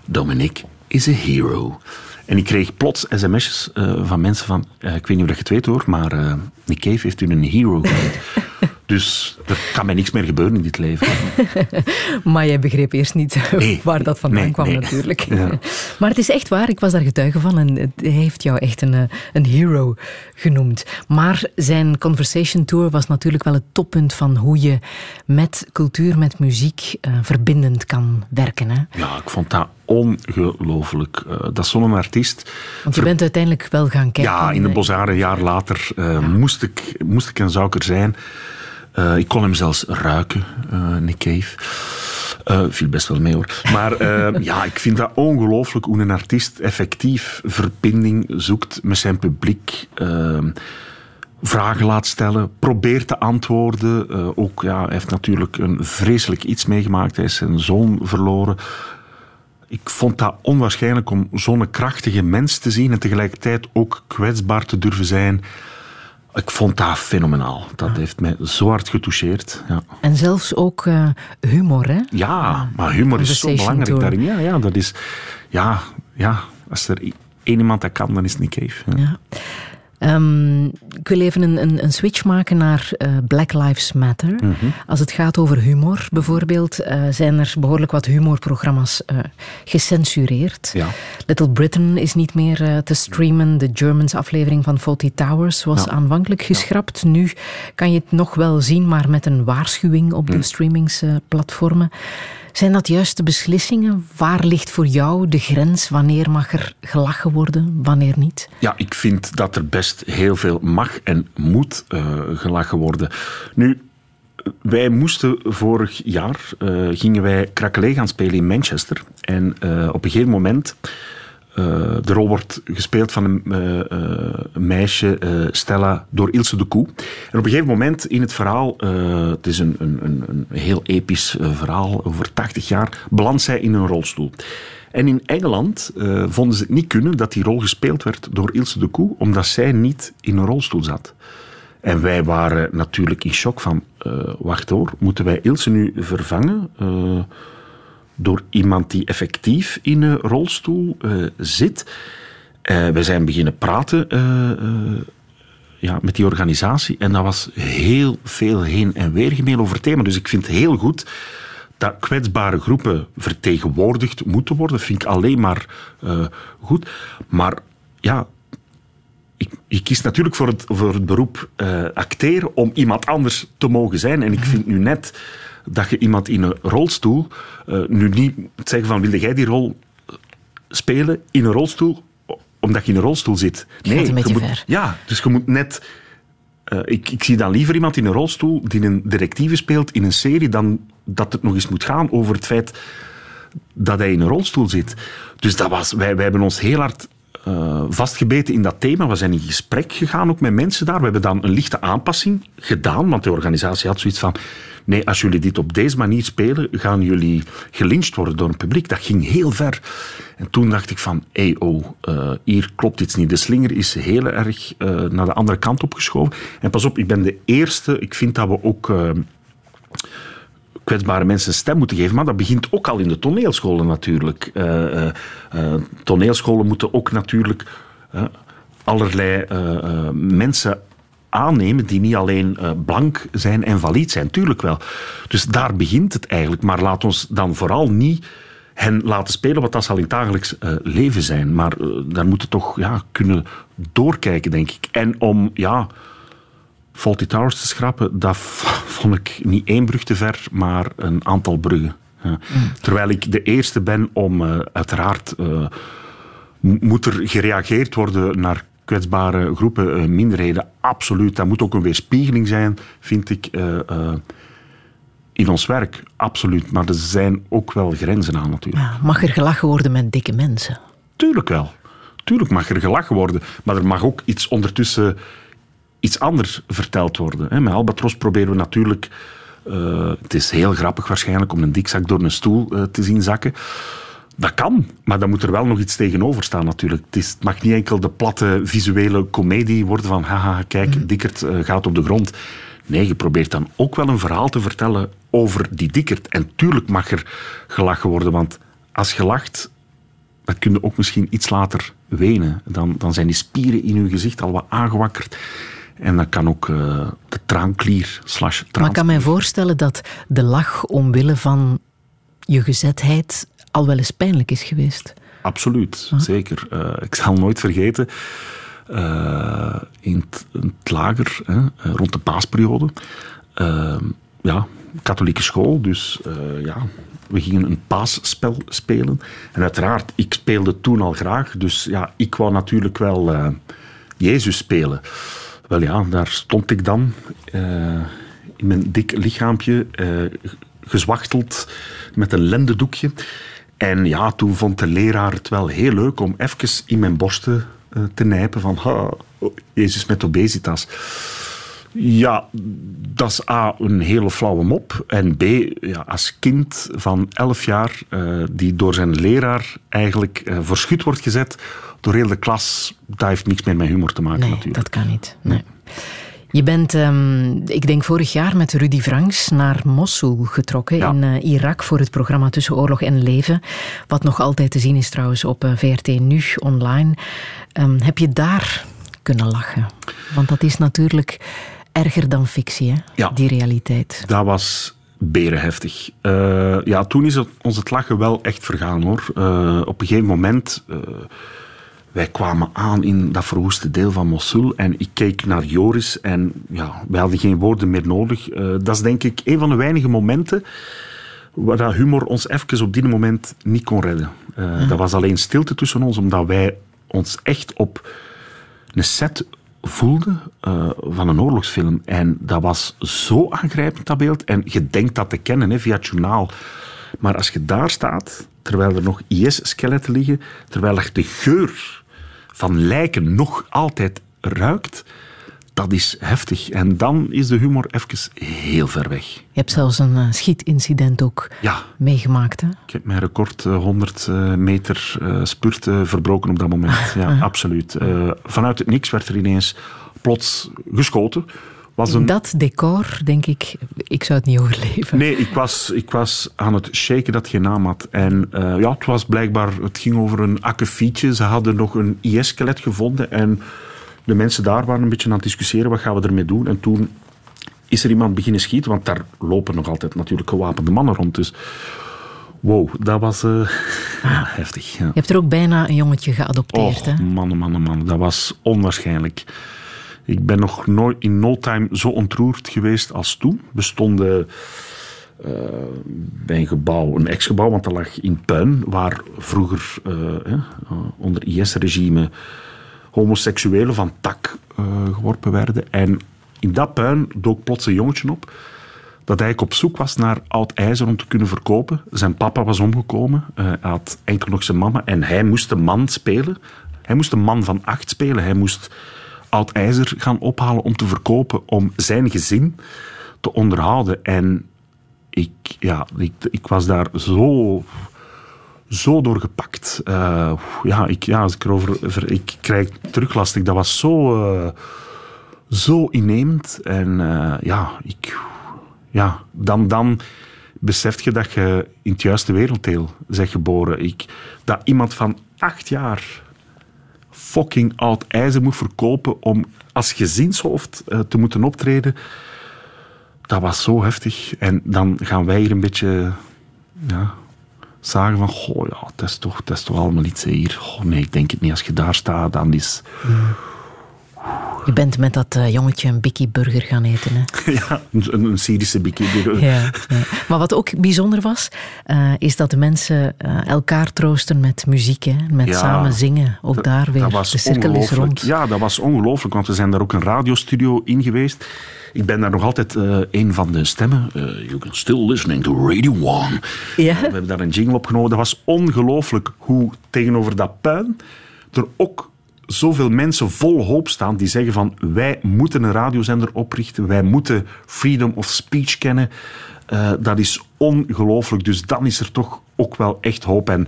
Dominic is a hero. En ik kreeg plots sms'jes eh, van mensen van, ik weet niet of dat je het weet hoor, maar Cave heeft u een hero genoemd. [LAUGHS] dus er kan mij niks meer gebeuren in dit leven. [LAUGHS]
Maar jij begreep eerst niet
Nee.
waar dat vandaan
Nee,
kwam
nee.
natuurlijk.
Ja. [LAUGHS]
Maar het is echt waar, ik was daar getuige van en het- hij heeft jou echt een, eh, een hero genoemd. Maar zijn Conversation Tour was natuurlijk wel het toppunt van hoe je met cultuur, met muziek eh, verbindend kan werken. Hè?
Ja, ik vond dat ongelooflijk. Eh, dat zo'n artiest.
Want je bent uiteindelijk wel gaan kijken.
Ja, in de
eh,
Bosare, een jaar later, eh, moest, ik, moest ik en zou ik er zijn. Eh, ik kon hem zelfs ruiken, eh Nick Cave. Eh, viel best wel mee hoor. Maar [LAUGHS] ja, ik vind dat ongelooflijk hoe een artiest effectief verbinding zoekt met zijn publiek. eh, vragen laat stellen, probeert te antwoorden. Ook, ja, hij heeft natuurlijk een vreselijk iets meegemaakt. Hij is zijn zoon verloren. Ik vond dat onwaarschijnlijk om zo'n krachtige mens te zien en tegelijkertijd ook kwetsbaar te durven zijn. Ik vond dat fenomenaal. Dat heeft mij zo hard getoucheerd. Ja,
En zelfs ook eh, humor, hè?
ja maar humor is zo belangrijk
Tour.
daarin. Ja, ja, dat is... Ja, ja, als er één iemand dat kan, dan is het Nick Cave. Ja.
Ehm, ik wil even een, een, een switch maken naar eh, Black Lives Matter.
Mhm.
Als het gaat over humor bijvoorbeeld, eh, zijn er behoorlijk wat humorprogramma's eh, gecensureerd.
Ja.
Little Britain is niet meer te streamen. De Germans aflevering van Faulty Towers was
Ja.
aanvankelijk geschrapt. Nu kan je het nog wel zien, maar met een waarschuwing op
Mm.
de streamingsplatformen. Zijn dat juiste beslissingen? Waar ligt voor jou de grens? Wanneer mag er gelachen worden, wanneer niet?
Ja, ik vind dat er best heel veel mag en moet eh, gelachen worden. Nu, wij moesten vorig jaar, eh, gingen wij Krakelé gaan spelen in Manchester. En eh, op een gegeven moment de rol wordt gespeeld van een, eh, eh, meisje, eh, Stella, door Ilse de Koe. En op een gegeven moment in het verhaal, eh, het is een, een, een, heel episch eh, verhaal, over 80 jaar, belandt zij in een rolstoel. En in Engeland eh, vonden ze het niet kunnen dat die rol gespeeld werd door Ilse de Koe, omdat zij niet in een rolstoel zat. En wij waren natuurlijk in shock van, eh, wacht hoor, moeten wij Ilse nu vervangen eh, door iemand die effectief in een rolstoel eh, zit? Eh, we zijn beginnen praten eh, ja, met die organisatie en dat was heel veel heen en weer gemeen over thema. Dus ik vind het heel goed dat kwetsbare groepen vertegenwoordigd moeten worden. Dat vind ik alleen maar goed. Maar ja, ik, je kiest natuurlijk voor het, voor het beroep acteren om iemand anders te mogen zijn. En ik vind nu net dat je iemand in een rolstoel, eh, nu niet zeggen van wilde jij die rol spelen in een rolstoel omdat je in een rolstoel zit.
Beetje
je moet,
ver.
Ja, dus je moet net... eh, ik, ik zie dan liever iemand in een rolstoel die een directieve speelt in een serie dan dat het nog eens moet gaan over het feit dat hij in een rolstoel zit. Dus dat was, wij, wij hebben ons heel hard eh, vastgebeten in dat thema. We zijn in gesprek gegaan ook met mensen daar. We hebben dan een lichte aanpassing gedaan, want de organisatie had zoiets van... Nee, als jullie dit op deze manier spelen, gaan jullie gelyncht worden door het publiek. Dat ging heel ver. En toen dacht ik van, hey, oh, eh, hier klopt iets niet. De slinger is heel erg eh, naar de andere kant opgeschoven. En pas op, ik ben de eerste. Ik vind dat we ook... kwetsbare mensen stem moeten geven. Maar dat begint ook al in de toneelscholen natuurlijk. Eh, eh, eh, toneelscholen moeten ook natuurlijk allerlei mensen aannemen die niet alleen blank zijn en valide zijn. Tuurlijk wel. Dus daar begint het eigenlijk. Maar laat ons dan vooral niet hen laten spelen, want dat zal in het dagelijks leven zijn. Maar eh, daar moeten toch ja, kunnen doorkijken, denk ik. En om, ja... Faulty Towers te schrappen, dat vond ik niet één brug te ver, maar een aantal bruggen. Ja. Terwijl ik de eerste ben om, eh, uiteraard, eh, moet er gereageerd worden naar kwetsbare groepen, eh, minderheden. Absoluut. Dat moet ook een weerspiegeling zijn, vind ik, in ons werk. Absoluut. Maar er zijn ook wel grenzen aan, natuurlijk.
Ja, mag er gelachen worden met dikke mensen?
Tuurlijk wel. Tuurlijk mag er gelachen worden. Maar er mag ook iets ondertussen iets anders verteld worden. Met Albatros proberen we natuurlijk... eh, het is heel grappig waarschijnlijk om een dikzak door een stoel eh, te zien zakken. Dat kan, maar dan moet er wel nog iets tegenover staan natuurlijk. Het, is, het mag niet enkel de platte visuele komedie worden van haha, kijk, Dikkert eh, gaat op de grond. Nee, je probeert dan ook wel een verhaal te vertellen over die Dikkert. En tuurlijk mag er gelachen worden, want als je lacht, dan kun je ook misschien iets later wenen. Dan, dan zijn die spieren in je gezicht al wat aangewakkerd. En dan kan ook eh, de traanklier slash
Maar ik kan mij voorstellen dat de lach omwille van je gezetheid al wel eens pijnlijk is geweest.
Absoluut, zeker. Eh, ik zal nooit vergeten, eh, in, het, lager, hè, rond de paasperiode, ja, katholieke school, dus ja, we gingen een paasspel spelen. En uiteraard, ik speelde toen al graag, dus ja, ik wou natuurlijk wel Jezus spelen. Wel ja, daar stond ik dan eh, in mijn dik lichaampje, eh, gezwachteld met een lendendoekje. En ja, toen vond de leraar het wel heel leuk om even in mijn borsten eh, te nijpen van ha, Jezus met obesitas. Ja, dat is A, een hele flauwe mop. En B, ja, als kind van 11 jaar, eh, die door zijn leraar eigenlijk eh, voor schut wordt gezet door heel de klas, dat heeft niks meer met humor te maken
Nee,
natuurlijk.
dat kan niet. Nee. Je bent, ehm, ik denk vorig jaar met Rudy Franks naar Mosul getrokken
Ja.
in eh, Irak voor het programma Tussen Oorlog en Leven. Wat nog altijd te zien is trouwens op VRT Nu online. Ehm, heb je daar kunnen lachen? Want dat is natuurlijk erger dan fictie, hè?
Ja.
die realiteit.
Dat was berenheftig. Eh, ja, toen is het, ons het lachen wel echt vergaan hoor. Eh, op een gegeven moment, eh, wij kwamen aan in dat verwoeste deel van Mosul en ik keek naar Joris en ja, wij hadden geen woorden meer nodig. Dat is denk ik een van de weinige momenten waar dat humor ons even op die moment niet kon redden. Eh, Dat was alleen stilte tussen ons, omdat wij ons echt op een set voelden eh, van een oorlogsfilm. En dat was zo aangrijpend, dat beeld. En je denkt dat te kennen hè, via het journaal. Maar als je daar staat terwijl er nog IS-skeletten liggen, terwijl er de geur van lijken nog altijd ruikt, dat is heftig. En dan is de humor even heel ver weg.
Je hebt zelfs een eh, schietincident ook
Ja,
meegemaakt. Hè?
ik heb mijn record eh, 100 eh, meter eh, spurt eh, verbroken op dat moment. Ja, absoluut. Eh, vanuit het niks werd er ineens plots geschoten. Was een...
Dat decor, denk ik, ik zou het niet overleven.
Nee, ik was, ik was aan het shaken dat geen naam had. En ja, het was blijkbaar, het ging over een akkefietje. Ze hadden nog een IS-skelet gevonden en de mensen daar waren een beetje aan het discussiëren, wat gaan we ermee doen? En toen is er iemand beginnen schieten, want daar lopen nog altijd natuurlijk gewapende mannen rond. Dus wow, dat was eh, ja, [LAUGHS] heftig. Ja.
Je hebt er ook bijna een jongetje geadopteerd. hè?
Och, mannen, mannen, mannen. Dat was onwaarschijnlijk. Ik ben nog nooit in no time zo ontroerd geweest als toen. We stonden eh, bij een gebouw, een ex-gebouw, want dat lag in puin, waar vroeger eh, onder IS-regime homoseksuelen van tak eh, geworpen werden. En in dat puin dook plots een jongetje op dat eigenlijk op zoek was naar oud ijzer om te kunnen verkopen. Zijn papa was omgekomen, eh, hij had enkel nog zijn mama en hij moest de man spelen. Hij moest een man van acht spelen. Hij moest oud ijzer gaan ophalen om te verkopen, om zijn gezin te onderhouden. En ik, ja, ik, ik was daar zo, zo door gepakt. Eh, ja, ik, ja, als ik, erover, ver- ik krijg teruglastig. Dat was zo, eh, zo. En eh, ja, ik, ja, dan, dan besef je dat je in het juiste werelddeel bent geboren. Ik, dat iemand van acht jaar fucking oud ijzer moet verkopen om als gezinshoofd te moeten optreden, dat was zo heftig. En dan gaan wij hier een beetje ja, zagen van, goh ja, het is toch, het is toch allemaal iets hier. Goh, nee, ik denk het niet. Als je daar staat, dan is...
Je bent met dat eh, jongetje een Bikkie Burger gaan eten. Hè? [LAUGHS]
ja, een, een Syrische bikini.
Ja, ja. Maar wat ook bijzonder was, eh, is dat de mensen eh, elkaar troosten met muziek. Hè? Met
Ja,
samen zingen. Ook daar weer. de cirkel is rond.
Ja, dat was ongelooflijk, want we zijn daar ook een radiostudio in geweest. Ik ben daar nog altijd eh, een van de stemmen. Eh, you can still listening to Radio One.
Ja.
We hebben daar een jingle opgenomen. Dat was ongelooflijk hoe tegenover dat puin er ook zoveel mensen vol hoop staan die zeggen van wij moeten een radiozender oprichten, wij moeten freedom of speech kennen. Eh, dat is ongelooflijk. Dus dan is er toch ook wel echt hoop. En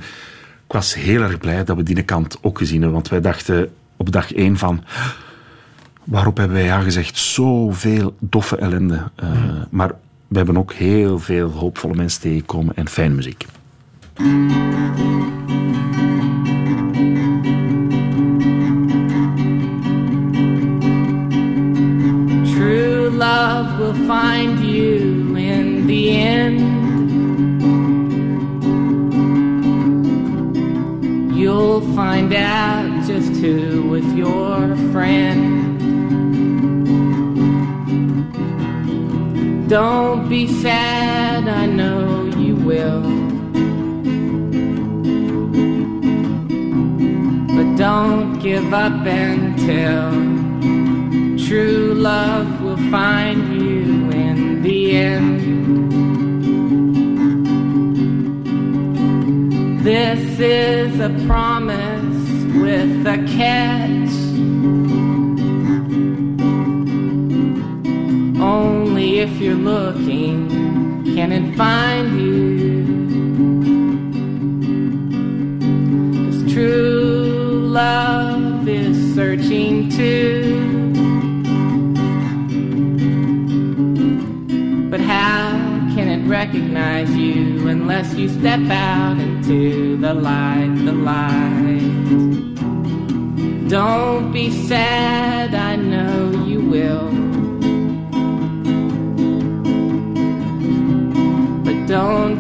ik was heel erg blij dat we die kant ook gezien hebben, want wij dachten op dag één van waarop hebben wij ja gezegd? Zoveel doffe ellende. Eh, Maar we hebben ook heel veel hoopvolle mensen tegengekomen en fijne muziek.
True love will find you in the end. You'll find out just who was your friend. Don't be sad, I know you will. But don't give up until true love will find you in the end. This is a promise with a catch. If you're looking can it find you? 'Cause true love is searching too. But how can it recognize you unless you step out into the light, the light? Don't be sad, I know you will.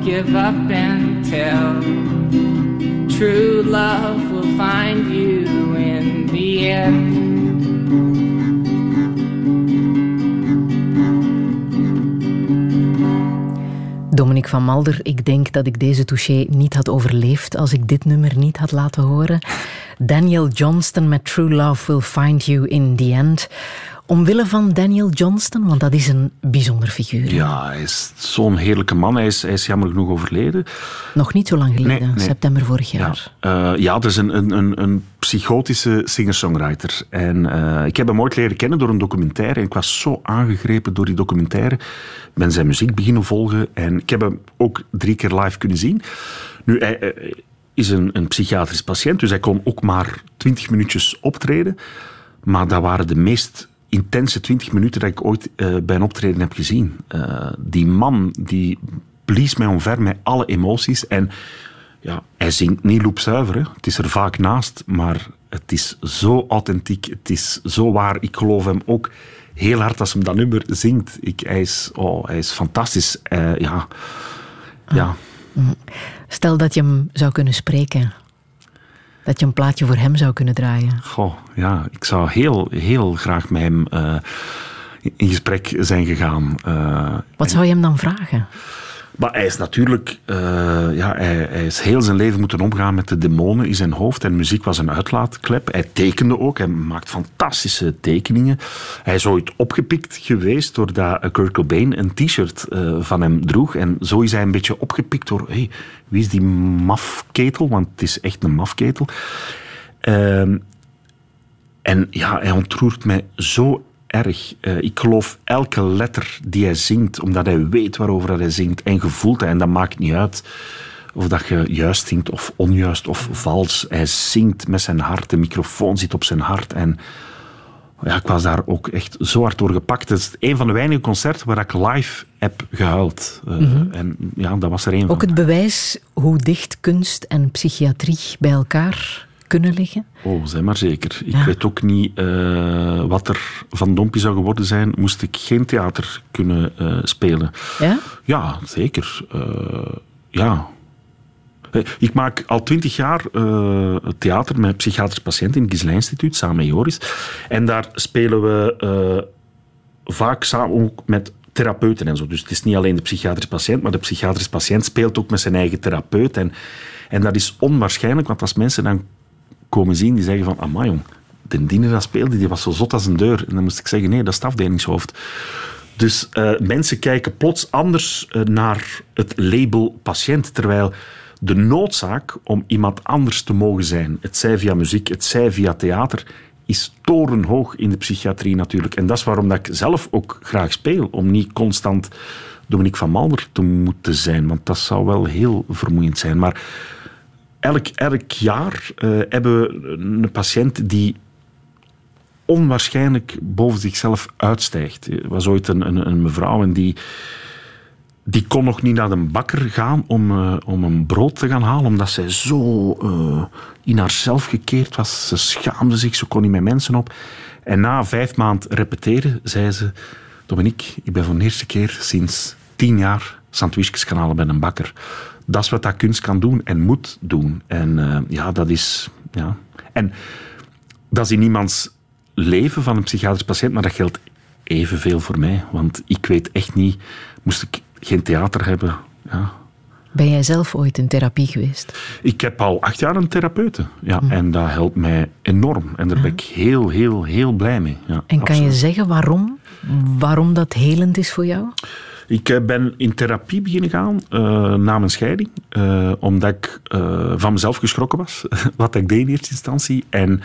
Give up until true love will find you in the end.
Dominique van Malder, ik denk dat ik deze touché niet had overleefd als ik dit nummer niet had laten horen. Daniel Johnston met True Love Will Find You in the End. Omwille van Daniel Johnston, want dat is een bijzonder figuur.
Ja, hij is zo'n heerlijke man. Hij is, hij is jammer genoeg overleden.
Nog niet zo lang geleden,
Nee, nee.
september vorig
Ja,
jaar.
Eh, ja dat is een, een, een, een psychotische singer-songwriter. En eh, ik heb hem ooit leren kennen door een documentaire. En ik was zo aangegrepen door die documentaire. Ik ben zijn muziek beginnen volgen. En ik heb hem ook drie keer live kunnen zien. Nu, hij eh, is een, een psychiatrisch patiënt. Dus hij kon ook maar twintig minuutjes optreden. Maar dat waren de meest intense 20 minuten dat ik ooit eh, bij een optreden heb gezien. Eh, die man die blies mij omver met alle emoties. En ja, hij zingt niet loepzuiver. Hè. Het is er vaak naast, maar het is zo authentiek. Het is zo waar. Ik geloof hem ook heel hard als hij dat nummer zingt. Ik, hij, is, oh, hij is fantastisch. Eh, ja. Ja.
Stel dat je hem zou kunnen spreken. Dat je een plaatje voor hem zou kunnen draaien.
Goh, ja, ik zou heel, heel graag met hem eh, in gesprek zijn gegaan. Eh,
Wat zou je hem dan vragen?
Maar hij is natuurlijk, eh, ja, hij, hij is heel zijn leven moeten omgaan met de demonen in zijn hoofd. En muziek was een uitlaatklep. Hij tekende ook, hij maakt fantastische tekeningen. Hij is ooit opgepikt geweest doordat Kurt Cobain een t-shirt eh, van hem droeg. En zo is hij een beetje opgepikt door, hey, wie is die mafketel? Want het is echt een mafketel. Ehm, en ja, hij ontroert mij zo erg. Eh, ik geloof elke letter die hij zingt, omdat hij weet waarover hij zingt en gevoelt hij. En dat maakt niet uit of dat je juist zingt of onjuist of vals. Hij zingt met zijn hart, de microfoon zit op zijn hart. En ja, ik was daar ook echt zo hard door gepakt. Het is een van de weinige concerten waar ik live heb gehuild. Eh, En ja, dat was er
Ook
van.
het bewijs hoe dicht kunst en psychiatrie bij elkaar kunnen liggen.
Oh, zeg maar zeker. Ik
Ja.
weet ook niet eh, wat er van Dompie zou geworden zijn, moest ik geen theater kunnen eh, spelen.
Ja?
Ja, zeker. Eh, ja. Ik maak al twintig jaar theater met psychiatrische patiënten in het Instituut, samen met Joris. En daar spelen we vaak samen ook met therapeuten en zo. Dus het is niet alleen de psychiatrische patiënt, maar de psychiatrische patiënt speelt ook met zijn eigen therapeut. En, en dat is onwaarschijnlijk, want als mensen dan komen zien, die zeggen van, amai jong, de diener dat speelde, die was zo zot als een deur. En dan moest ik zeggen, nee, dat is het afdelingshoofd. Dus eh, mensen kijken plots anders eh, naar het label patiënt, terwijl de noodzaak om iemand anders te mogen zijn, het zij via muziek, het zij via theater, is torenhoog in de psychiatrie natuurlijk. En dat is waarom dat ik zelf ook graag speel, om niet constant Dominique van Malder te moeten zijn, want dat zou wel heel vermoeiend zijn. Maar elk, elk jaar eh, hebben we een patiënt die onwaarschijnlijk boven zichzelf uitstijgt. Er was ooit een, een, een mevrouw en die, die kon nog niet naar de bakker gaan om, eh, om een brood te gaan halen, omdat zij zo eh, in haarzelf gekeerd was. Ze schaamde zich, ze kon niet met mensen op. En na vijf maanden repeteren zei ze... Dominique, ik ben voor de eerste keer sinds tien jaar sandwichjes gaan halen bij een bakker. Dat is wat dat kunst kan doen en moet doen. En eh, ja, dat is... Ja. En dat is in iemands leven van een psychiatrisch patiënt, maar dat geldt evenveel voor mij. Want ik weet echt niet, moest ik geen theater hebben. Ja.
Ben jij zelf ooit in therapie geweest?
Ik heb al acht jaar een therapeute. Ja, En dat helpt mij enorm. En daar ben ik heel, heel, heel blij mee. Ja,
En kan je zeggen waarom? Waarom dat helend is voor jou?
Ik eh, ben in therapie beginnen gaan eh, na mijn scheiding. eh, omdat ik van mezelf geschrokken was. [LAUGHS] wat ik deed in eerste instantie. En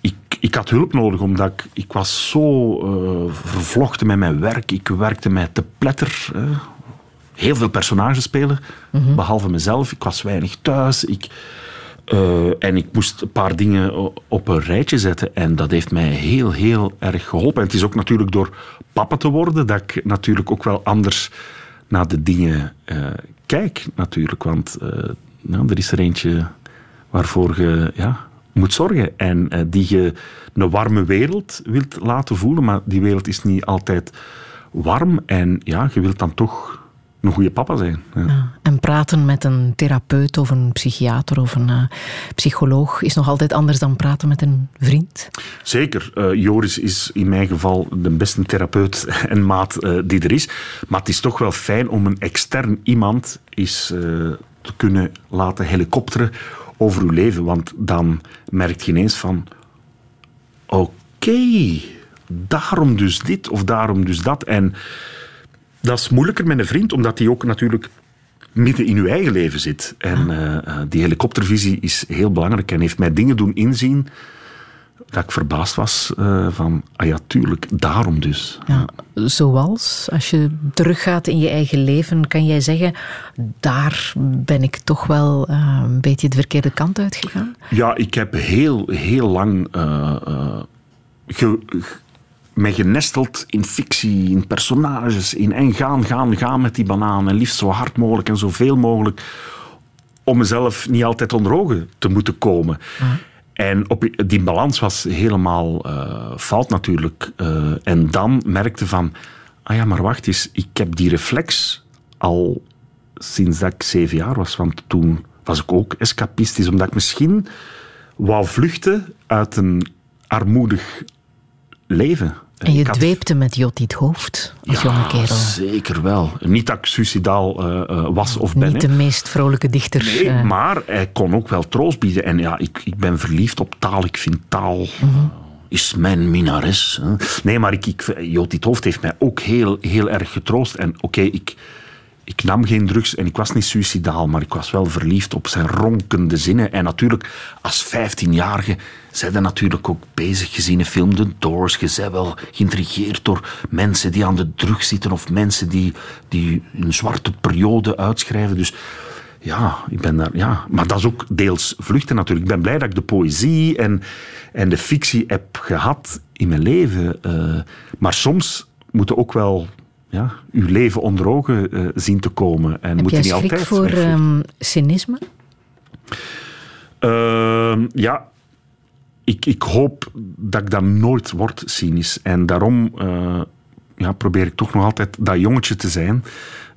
ik, ik had hulp nodig, omdat ik, ik was zo vervlochten met mijn werk. Ik werkte met te pletter. heel veel personages spelen, behalve mezelf. Ik was weinig thuis. Ik, eh, en ik moest een paar dingen op een rijtje zetten. En dat heeft mij heel, heel erg geholpen. En het is ook natuurlijk door papa te worden dat ik natuurlijk ook wel anders naar de dingen eh, kijk. Natuurlijk, want eh, nou, er is er eentje waarvoor je ja, moet zorgen. En die je een warme wereld wilt laten voelen. Maar die wereld is niet altijd warm. En ja, je wilt dan toch een goede papa zijn. Ja.
En praten met een therapeut of een psychiater of een eh, psycholoog is nog altijd anders dan praten met een vriend.
Zeker. eh, Joris is in mijn geval de beste therapeut [LAUGHS] en maat eh, die er is. Maar het is toch wel fijn om een extern iemand eh, te kunnen laten helikopteren over uw leven. Want dan merk je ineens van... Oké, daarom dus dit of daarom dus dat. En dat is moeilijker met een vriend, omdat hij ook natuurlijk midden in uw eigen leven zit. En eh, eh, die helikoptervisie is heel belangrijk en heeft mij dingen doen inzien dat ik verbaasd was eh, van, ah ja, tuurlijk, daarom dus.
Ja, zoals, als je teruggaat in je eigen leven, kan jij zeggen, daar ben ik toch wel een beetje de verkeerde kant uitgegaan?
Ja, ik heb heel, heel lang ge- mij genesteld in fictie, in personages, in en gaan, gaan, gaan met die banaan. En liefst zo hard mogelijk en zoveel mogelijk. Om mezelf niet altijd onder ogen te moeten komen. En op, die balans was helemaal eh, fout natuurlijk. Eh, en dan merkte van, ah ja, maar wacht eens, ik heb die reflex al sinds dat ik zeven jaar was. Want toen was ik ook escapistisch, omdat ik misschien wou vluchten uit een armoedig leven.
En je
had-
dweepte met Jot het hoofd als jonge kerel.
zeker wel. Niet dat ik suicidaal eh, eh, was of ben.
Niet de meest vrolijke dichter.
Nee,
eh,
maar hij kon ook wel troost bieden. En ja, ik, ik ben verliefd op taal. Ik vind taal
Mhm.
is mijn minares. Nee, maar ik, ik, Hoofd heeft mij ook heel, heel erg getroost. En oké, ik, ik nam geen drugs en ik was niet suicidaal, maar ik was wel verliefd op zijn ronkende zinnen. En natuurlijk, als 15-jarige, zijn er natuurlijk ook bezig gezien in film The Doors. Je wel geïntrigeerd door mensen die aan de drugs zitten of mensen die, die een zwarte periode uitschrijven. Dus ja, ik ben daar, ja. Maar dat is ook deels vluchten natuurlijk. Ik ben blij dat ik de poëzie en, en de fictie heb gehad in mijn leven. eh, maar soms moet je ook wel ja, uw leven onder ogen eh, zien te komen. En
heb
moet je niet altijd
voor ehm, cynisme?
Ehm, ja, ik, ik hoop dat ik dat nooit word, cynisch. En daarom eh, ja, probeer ik toch nog altijd dat jongetje te zijn.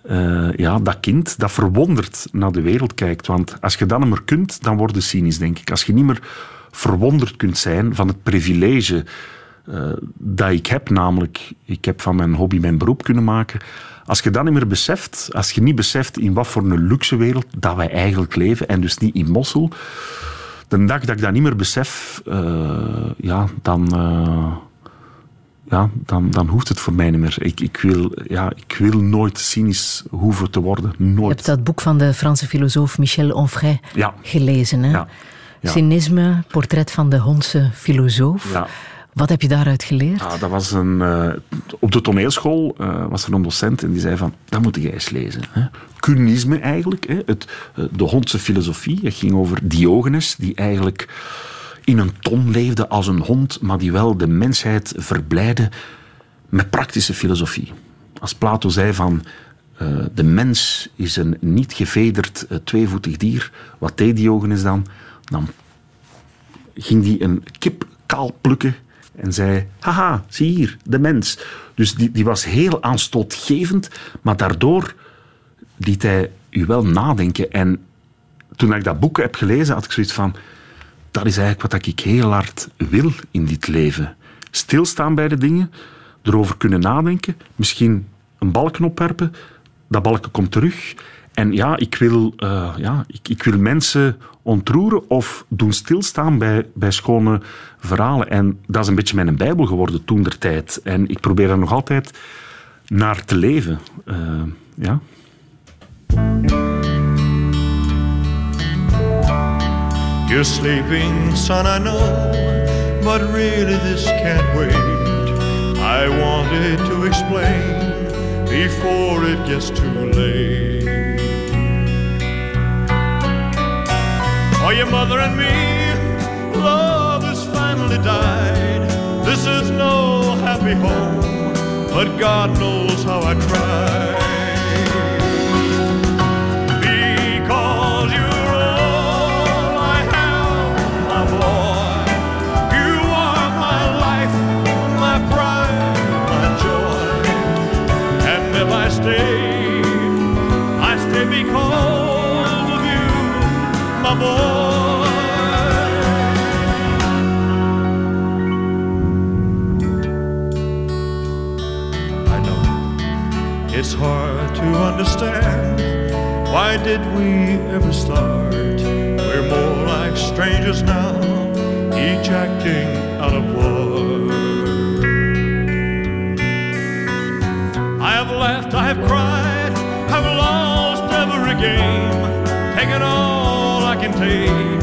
Eh, ja, dat kind dat verwonderd naar de wereld kijkt. Want als je dat niet meer kunt, dan word je cynisch, denk ik. Als je niet meer verwonderd kunt zijn van het privilege eh, dat ik heb, namelijk ik heb van mijn hobby mijn beroep kunnen maken. Als je dat niet meer beseft, als je niet beseft in wat voor een luxe wereld dat wij eigenlijk leven, en dus niet in Mossel, de dag dat ik dat niet meer besef, eh, ja, dan, eh, ja, dan, dan hoeft het voor mij niet meer. Ik, ik, wil, ja, ik wil nooit cynisch hoeven te worden.
Je
Nooit.
hebt dat boek van de Franse filosoof Michel Onfray
Ja.
gelezen. Hè?
Ja. Ja.
Cynisme, portret van de Hondse filosoof.
Ja.
Wat heb je daaruit geleerd?
Ja, dat was een, eh, op de toneelschool eh, was er een docent en die zei van, dat moet jij eens lezen. Hè. Kunisme eigenlijk, hè. Het, eh, de hondse filosofie. Het ging over Diogenes, die eigenlijk in een ton leefde als een hond, maar die wel de mensheid verblijde met praktische filosofie. Als Plato zei van, de mens is een niet gevederd tweevoetig dier, wat deed Diogenes dan? Dan ging die een kip kaal plukken en zei: Haha, zie hier, de mens. Dus die, die was heel aanstootgevend, maar daardoor liet hij u wel nadenken. En toen ik dat boek heb gelezen, had ik zoiets van: dat is eigenlijk wat ik heel hard wil in dit leven. Stilstaan bij de dingen, erover kunnen nadenken, misschien een balken opwerpen, dat balken komt terug. En ja, ik wil, eh, ja, ik, ik wil mensen ontroeren of doen stilstaan bij, bij schone verhalen. En dat is een beetje mijn bijbel geworden toen der tijd. En ik probeer er nog altijd naar te leven. Eh, ja.
You're sleeping, son, I know, but really this can't wait. I wanted to explain before it gets too late. For your mother and me, love has finally died. This is no happy home, but God knows how I tried. understand why did we ever start? We're more like strangers now, each acting out of war. I have laughed, I have cried, I've lost every game, taken all I can take,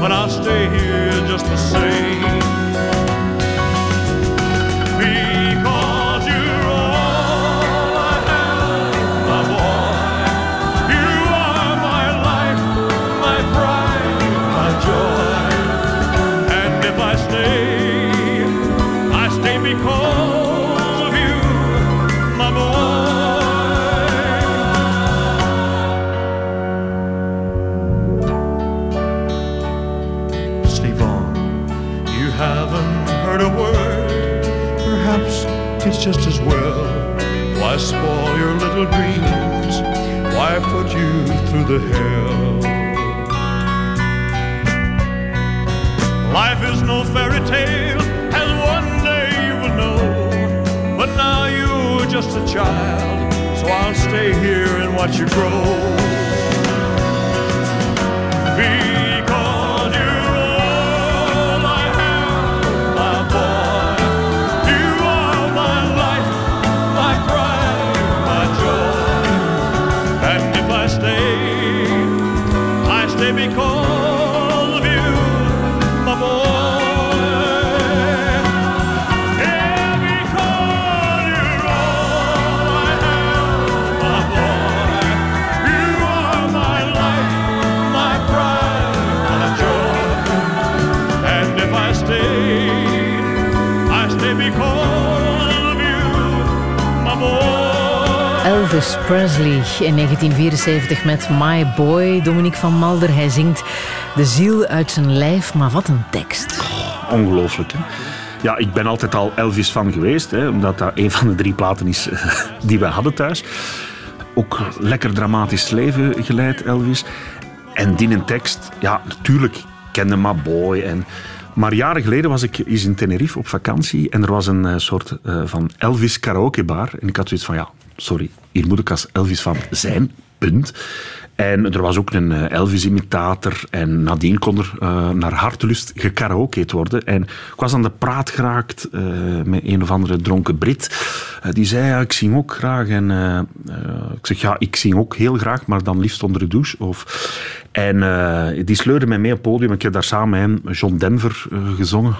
but I'll stay here just the same. Just as well. Why spoil your little dreams? Why put you through the hell? Life is no fairy tale, as one day you will know. But now you're just a child, so I'll stay here and watch you grow. Because
Presley in 1974 met My Boy, Dominique van Malder. Hij zingt de ziel uit zijn lijf, maar wat een tekst.
Ongelooflijk, hè? Ja, ik ben altijd al Elvis fan geweest, hè, omdat dat een van de drie platen is eh, die we hadden thuis. Ook lekker dramatisch leven geleid, Elvis. En die een tekst, ja, natuurlijk kende My Boy. En, maar jaren geleden was ik eens in Tenerife op vakantie en er was een eh, soort eh, van Elvis karaokebar. En ik had zoiets van, ja, sorry, hier moet ik als Elvis van zijn, punt. En er was ook een eh, Elvis-imitator. En nadien kon er eh, naar hartelust gekaraokeed worden. En ik was aan de praat geraakt eh, met een of andere dronken Brit. Die zei, ja, ik zing ook graag. En ik zeg, ja, ik zing ook heel graag, maar dan liefst onder de douche. Of... En die sleurde mij mee op het podium. Ik heb daar samen met John Denver gezongen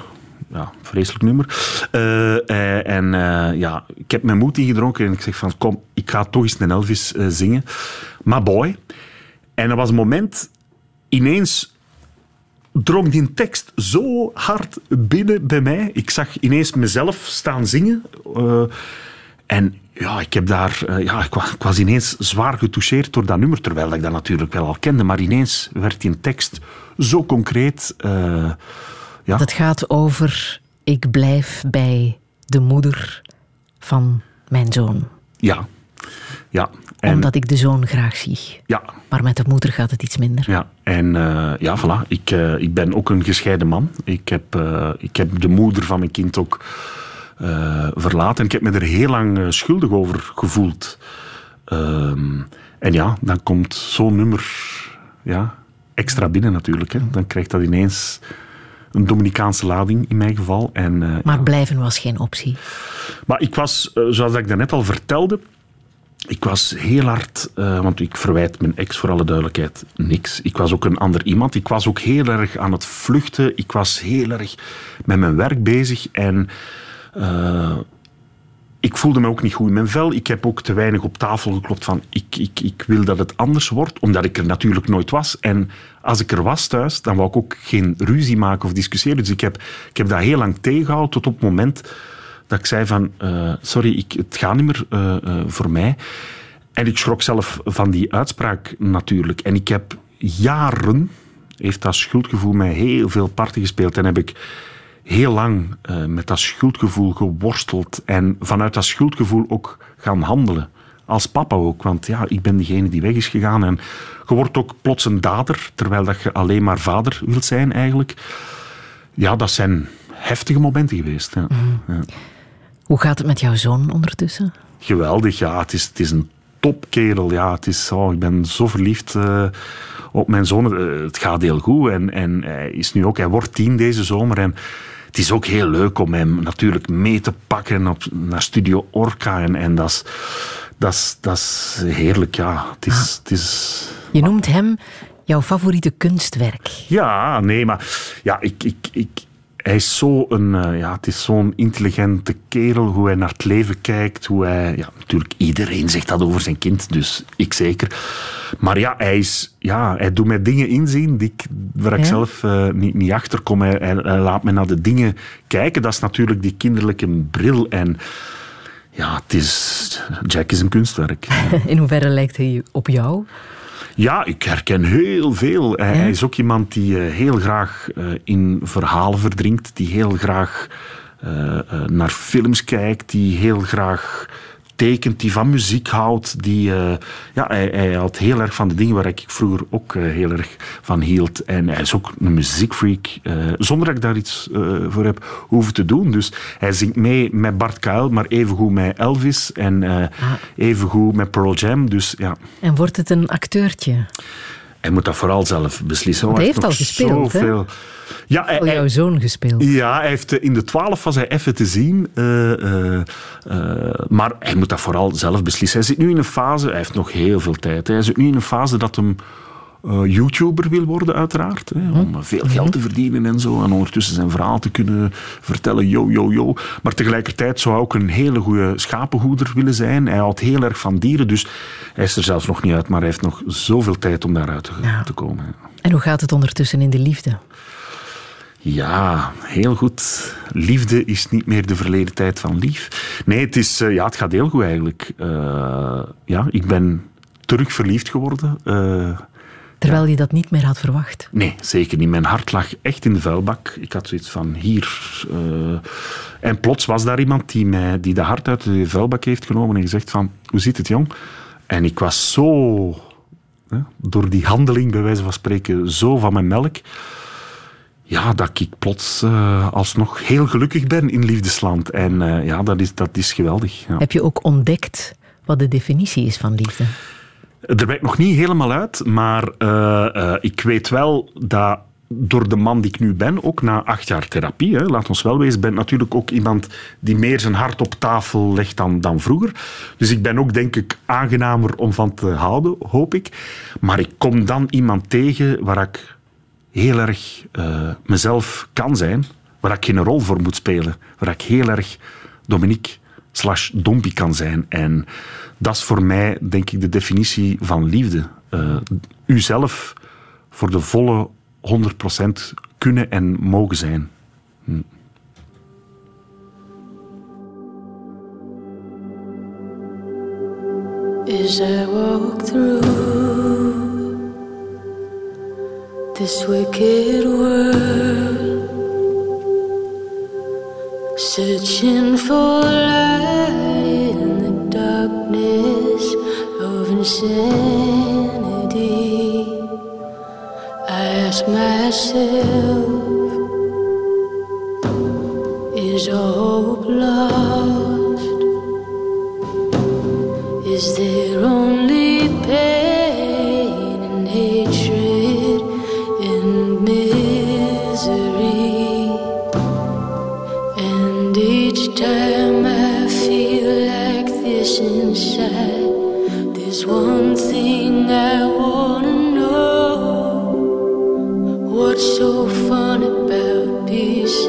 ja, vreselijk nummer. Eh, eh, en eh, ja, ik heb mijn moed ingedronken en ik zeg van kom, ik ga toch eens een Elvis zingen. My boy. En er was een moment, ineens drong die tekst zo hard binnen bij mij. Ik zag ineens mezelf staan zingen. en ja, ik, heb daar, ja, ik, was, ineens zwaar getoucheerd door dat nummer, terwijl ik dat natuurlijk wel al kende. Maar ineens werd die tekst zo concreet. Ja.
Dat gaat over ik blijf bij de moeder van mijn zoon.
Ja. Ja. En,
Omdat ik de zoon graag zie.
ja,
Maar met de moeder gaat het iets minder.
ja. En eh, ja, voilà. Ik, eh, ik ben ook een gescheiden man. Ik heb, eh, ik heb de moeder van mijn kind ook verlaten. En ik heb me er heel lang schuldig over gevoeld. Ehm, en ja, dan komt zo'n nummer ja, extra binnen natuurlijk. Hè. Dan krijgt dat ineens een Dominicaanse lading in mijn geval. En, eh,
Maar blijven was geen optie.
maar ik was, eh, zoals ik daarnet al vertelde, ik was heel hard, eh, want ik verwijt mijn ex voor alle duidelijkheid niks. Ik was ook een ander iemand. Ik was ook heel erg aan het vluchten. Ik was heel erg met mijn werk bezig en ik voelde me ook niet goed in mijn vel. Ik heb ook te weinig op tafel geklopt van ik, ik, ik wil dat het anders wordt, omdat ik er natuurlijk nooit was. En als ik er was thuis, dan wou ik ook geen ruzie maken of discussiëren. Dus ik heb, ik heb dat heel lang tegengehouden tot op het moment dat ik zei van eh, sorry, ik, het gaat niet meer eh, eh, voor mij. En ik schrok zelf van die uitspraak natuurlijk. En ik heb jaren, heeft dat schuldgevoel mij heel veel parten gespeeld. En heb ik heel lang eh, met dat schuldgevoel geworsteld. En vanuit dat schuldgevoel ook gaan handelen. Als papa ook, want ja, ik ben degene die weg is gegaan. En je wordt ook plots een dader, terwijl dat je alleen maar vader wilt zijn eigenlijk. Ja, dat zijn heftige momenten geweest. Ja. Ja.
Hoe gaat het met jouw zoon ondertussen?
Geweldig, ja. Het is, het is een topkerel. Ja, het is, oh, ik ben zo verliefd eh, op mijn zoon. Eh, het gaat heel goed. En, en hij is nu ook, hij wordt tien deze zomer. En het is ook heel leuk om hem natuurlijk mee te pakken op, naar Studio Orca. En, en dat is, dat is, dat is heerlijk, ja. Het is, het is
Je noemt hem jouw favoriete kunstwerk.
Ja, nee, maar ja, ik, ik, ik, hij is zo een, eh, ja, het is zo'n intelligente kerel, hoe hij naar het leven kijkt, hoe hij, ja, natuurlijk iedereen zegt dat over zijn kind, dus ik zeker. Maar ja, hij is, ja, hij doet mij dingen inzien die ik, waar ik zelf eh, niet, niet achter kom. Hij, hij, hij laat me naar de dingen kijken. Dat is natuurlijk die kinderlijke bril en ja, het is, Jack is een kunstwerk. [LAUGHS]
In hoeverre lijkt hij op jou?
Ja, ik herken heel veel. Hij, hij is ook iemand die eh, heel graag eh, in verhalen verdrinkt, die heel graag eh, naar films kijkt, die heel graag tekent, die van muziek houdt. Die, eh, ja, hij, hij houdt heel erg van de dingen waar ik vroeger ook eh, heel erg van hield. En hij is ook een muziekfreak, eh, zonder dat ik daar iets voor heb hoeven te doen. Dus hij zingt mee met Bart Kuil, maar evengoed met Elvis en eh evengoed met Pearl Jam. Dus ja,
En wordt het een acteurtje?
Hij moet dat vooral zelf beslissen.
Want hij heeft al gespeeld,
zoveel- Ja, hij,
Al jouw zoon gespeeld.
ja, hij heeft, eh, in de twaalf was hij even te zien. eh, eh, maar hij moet dat vooral zelf beslissen. Hij zit nu in een fase, hij heeft nog heel veel tijd. Hij zit nu in een fase dat hem eh, YouTuber wil worden, uiteraard. Hè, om veel geld te verdienen en zo. En ondertussen zijn verhaal te kunnen vertellen. Yo, yo, yo. Maar tegelijkertijd zou hij ook een hele goede schapenhoeder willen zijn. Hij houdt heel erg van dieren. Dus hij is er zelfs nog niet uit. Maar hij heeft nog zoveel tijd om daaruit te, te komen.
En hoe gaat het ondertussen in de liefde?
Ja, heel goed. Liefde is niet meer de verleden tijd van lief. Nee, het, is, eh, ja, het gaat heel goed eigenlijk. Eh, ja, ik ben terug verliefd geworden.
Terwijl je dat niet meer had verwacht.
nee, zeker niet. Mijn hart lag echt in de vuilbak. Ik had zoiets van hier. eh, en plots was daar iemand die, mij, die de hart uit de vuilbak heeft genomen en gezegd van, hoe zit het jong? En ik was zo, hè, door die handeling bij wijze van spreken, zo van mijn melk. Ja, dat ik plots eh, alsnog heel gelukkig ben in liefdesland. En eh, ja, dat is, dat is geweldig. Ja.
Heb je ook ontdekt wat de definitie is van liefde?
Ben ik nog niet helemaal uit, maar eh, eh, ik weet wel dat door de man die ik nu ben, ook na acht jaar therapie, hè, laat ons wel wezen, ben natuurlijk ook iemand die meer zijn hart op tafel legt dan, dan vroeger. Dus ik ben ook, denk ik, aangenamer om van te houden, hoop ik. Maar ik kom dan iemand tegen waar ik heel erg eh, mezelf kan zijn, waar ik geen rol voor moet spelen, waar ik heel erg Dominique slash Dompie kan zijn. En dat is voor mij, denk ik, de definitie van liefde. Eh uzelf voor de volle 100% kunnen en mogen zijn. Hm.
As I walk through this wicked world, searching for light darkness of insanity, I ask myself, is all hope lost? Is there only pain there's one thing I wanna know. What's so fun about peace,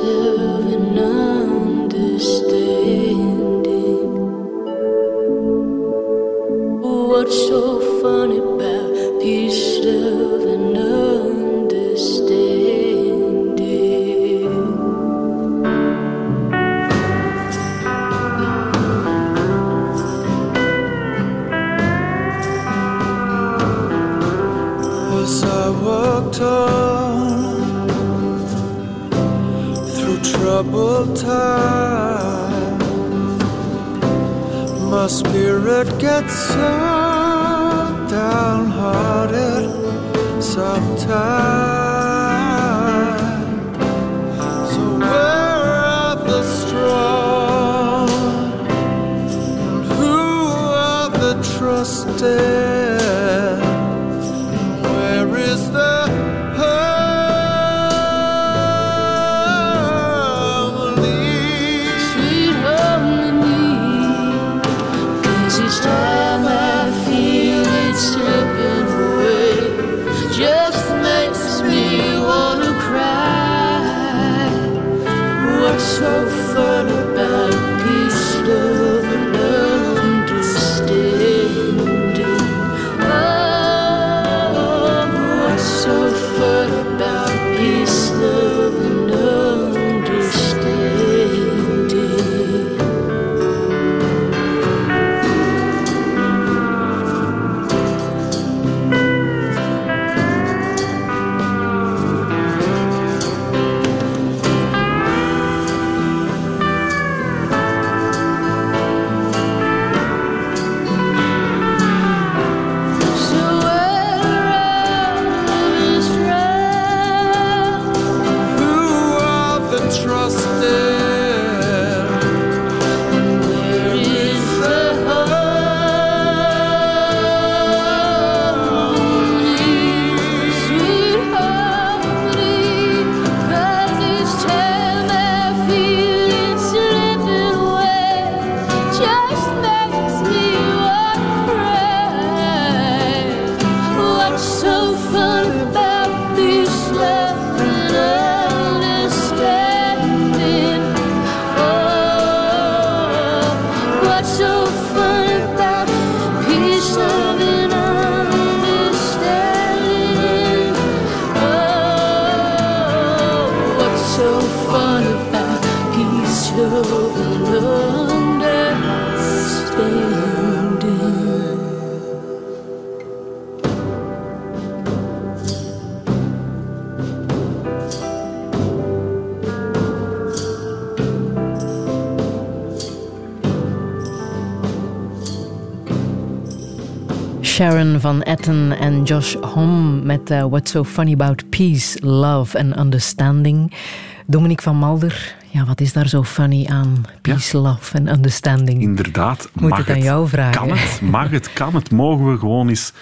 van Etten en Josh Homme met uh, What's So Funny About Peace, Love and Understanding. Dominique van Malder, ja, wat is daar zo funny aan? Peace, love and understanding.
Inderdaad.
Moet
mag
het aan jou vragen?
Kan het? Mag het? Kan het? Mogen we gewoon eens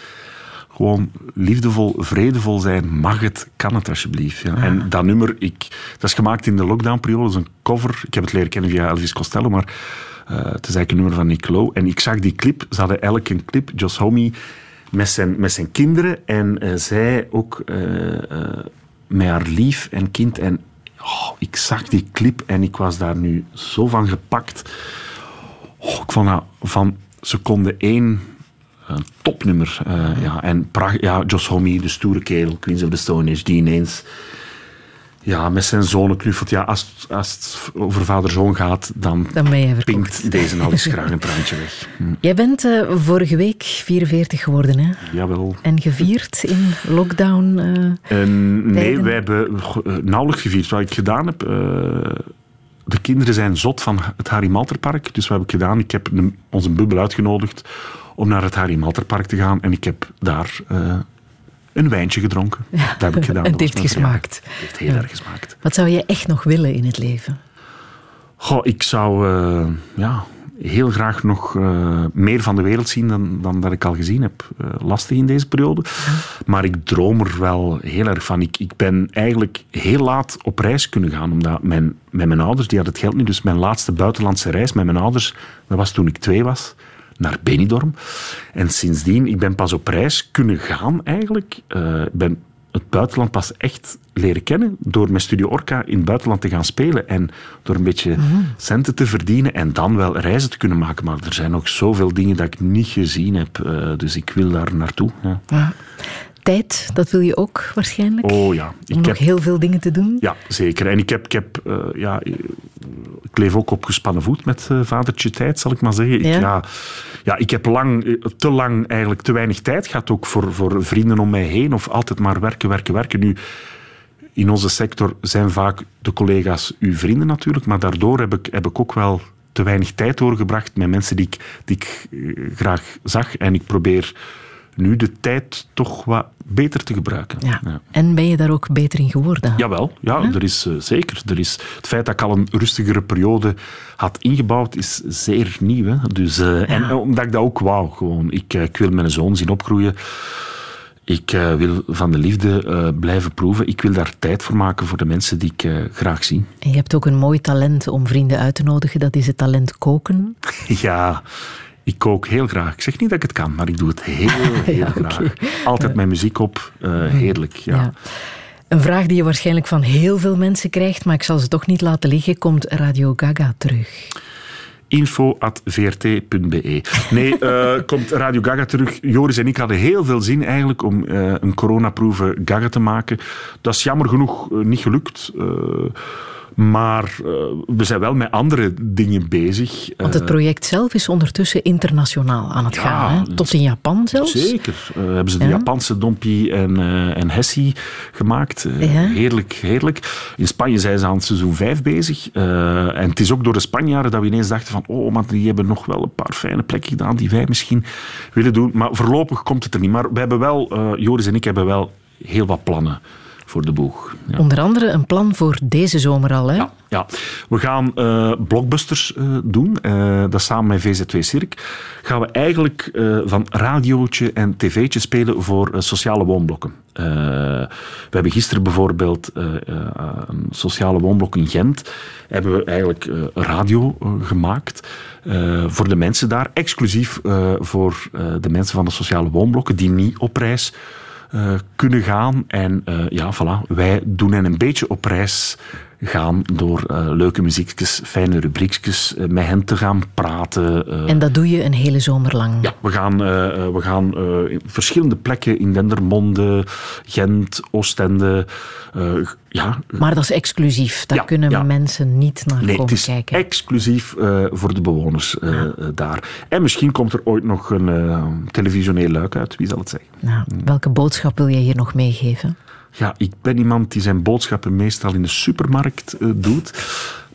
gewoon liefdevol, vredevol zijn? Mag het? Kan het alsjeblieft? Ja. En dat nummer, ik, dat is gemaakt in de lockdownperiode, dat is een cover. Ik heb het leren kennen via Elvis Costello, maar uh, het is eigenlijk een nummer van Nick Lowe. En ik zag die clip, ze hadden eigenlijk een clip, Joss Homme, met zijn, met zijn kinderen. En uh, zij ook uh, met haar lief en kind. En oh, ik zag die clip en ik was daar nu zo van gepakt. Oh, ik vond van seconde één een topnummer. Ja, en ja, Joss Homme, de stoere kerel, Queens of the Stone Age, die ineens ja, met zijn zonen knuffelt. Ja, als, als het over vader-zoon gaat, dan,
dan
pinkt deze al eens graag een traantje weg. Hm.
Jij bent uh, vorige week 44 geworden, hè?
Jawel.
En gevierd in lockdown?
Uh, nee, wij hebben nauwelijks gevierd. Wat ik gedaan heb... de kinderen zijn zot van het Harry Malterpark. Dus wat heb ik gedaan? Ik heb onze bubbel uitgenodigd om naar het Harry Malterpark te gaan. En ik heb daar een wijntje gedronken.
Ja,
dat heb ik gedaan. [LAUGHS]
Het heeft gesmaakt.
Het heeft heel ja. erg gesmaakt.
Wat zou je echt nog willen in het leven?
Goh, ik zou uh, ja, heel graag nog uh, meer van de wereld zien dan, dan dat ik al gezien heb. lastig in deze periode. Ja. Maar ik droom er wel heel erg van. Ik, ik ben eigenlijk heel laat op reis kunnen gaan. Omdat mijn, met mijn ouders, die hadden het geld niet. Dus mijn laatste buitenlandse reis met mijn ouders, dat was toen ik twee was naar Benidorm. En sindsdien, ik ben pas op reis kunnen gaan eigenlijk. Uh, ben het buitenland pas echt leren kennen door met Studio Orca in het buitenland te gaan spelen en door een beetje mm. centen te verdienen en dan wel reizen te kunnen maken. Maar er zijn nog zoveel dingen dat ik niet gezien heb, uh, dus ik wil daar naartoe. Ja.
Ja. Tijd, dat wil je ook waarschijnlijk?
Oh ja.
Ik Om nog heb, heel veel dingen te doen?
Ja, zeker. En ik heb, ik heb uh, ja, ik leef ook op gespannen voet met uh, vadertje tijd, zal ik maar zeggen. Ik,
ja.
ja, ja, ik heb lang, te lang eigenlijk te weinig tijd gehad ook voor, voor vrienden om mij heen. Of altijd maar werken, werken, werken. Nu, in onze sector zijn vaak de collega's uw vrienden natuurlijk, maar daardoor heb ik, heb ik ook wel te weinig tijd doorgebracht met mensen die ik, die ik graag zag. En ik probeer nu de tijd toch wat beter te gebruiken.
Ja. ja. En ben je daar ook beter in geworden?
Jawel, ja? Er is uh, zeker. Er is, het feit dat ik al een rustigere periode had ingebouwd, is zeer nieuw. Hè? Dus, uh, ja. En omdat ik dat ook wou. Gewoon. Ik, ik wil mijn zoon zien opgroeien. Ik uh, wil van de liefde uh, blijven proeven. Ik wil daar tijd voor maken voor de mensen die ik uh, graag zie.
En je hebt ook een mooi talent om vrienden uit te nodigen. Dat is het talent koken. [LAUGHS]
ja, ik kook heel graag. Ik zeg niet dat ik het kan, maar ik doe het heel, [LAUGHS] heel ja, graag. Okay. Altijd mijn muziek op. heerlijk, ja. ja.
Een vraag die je waarschijnlijk van heel veel mensen krijgt, maar ik zal ze toch niet laten liggen. Komt Radio Gaga terug?
info.vrt.be. Nee, uh, [LAUGHS] komt Radio Gaga terug. Joris en ik hadden heel veel zin eigenlijk om uh, een coronaproeve Gaga te maken. Dat is jammer genoeg uh, niet gelukt. Maar uh, we zijn wel met andere dingen bezig.
Want het project zelf is ondertussen internationaal aan het
ja,
gaan. Hè? Tot in Japan zelfs.
Zeker. Uh, hebben ze de ja. Japanse Dompi en, uh, en Hessie gemaakt. Ja. Heerlijk, heerlijk. In Spanje zijn ze aan het seizoen 5 bezig. en het is ook door de Spanjaarden dat we ineens dachten van oh, maar die hebben nog wel een paar fijne plekken gedaan die wij misschien willen doen. Maar voorlopig komt het er niet. Maar we hebben wel, Joris en ik hebben wel heel wat plannen voor de boeg.
Ja. Onder andere een plan voor deze zomer al, hè?
Ja, ja. we gaan uh, blockbusters uh, doen. Uh, dat samen met VZ2 Cirk. Gaan we eigenlijk van radiootje en tv'tje spelen voor sociale woonblokken. we hebben gisteren bijvoorbeeld een sociale woonblok in Gent. Hebben we eigenlijk radio gemaakt. voor de mensen daar. Exclusief voor de mensen van de sociale woonblokken die niet op reis kunnen gaan. En uh, ja, voilà, wij doen hen een beetje op reis gaan door uh, leuke muziekjes, fijne rubriekjes, met hen te gaan praten.
en dat doe je een hele zomer lang?
Ja, we gaan, we gaan verschillende plekken in Dendermonde, Gent, Oostende. ja.
Maar dat is exclusief, daar
ja,
kunnen
ja.
mensen niet naar
nee,
komen
het is
kijken.
exclusief voor de bewoners daar. En misschien komt er ooit nog een televisioneel luik uit, wie zal het zeggen.
Nou, welke boodschap wil jij hier nog meegeven?
Ja, ik ben iemand die zijn boodschappen meestal in de supermarkt uh, doet.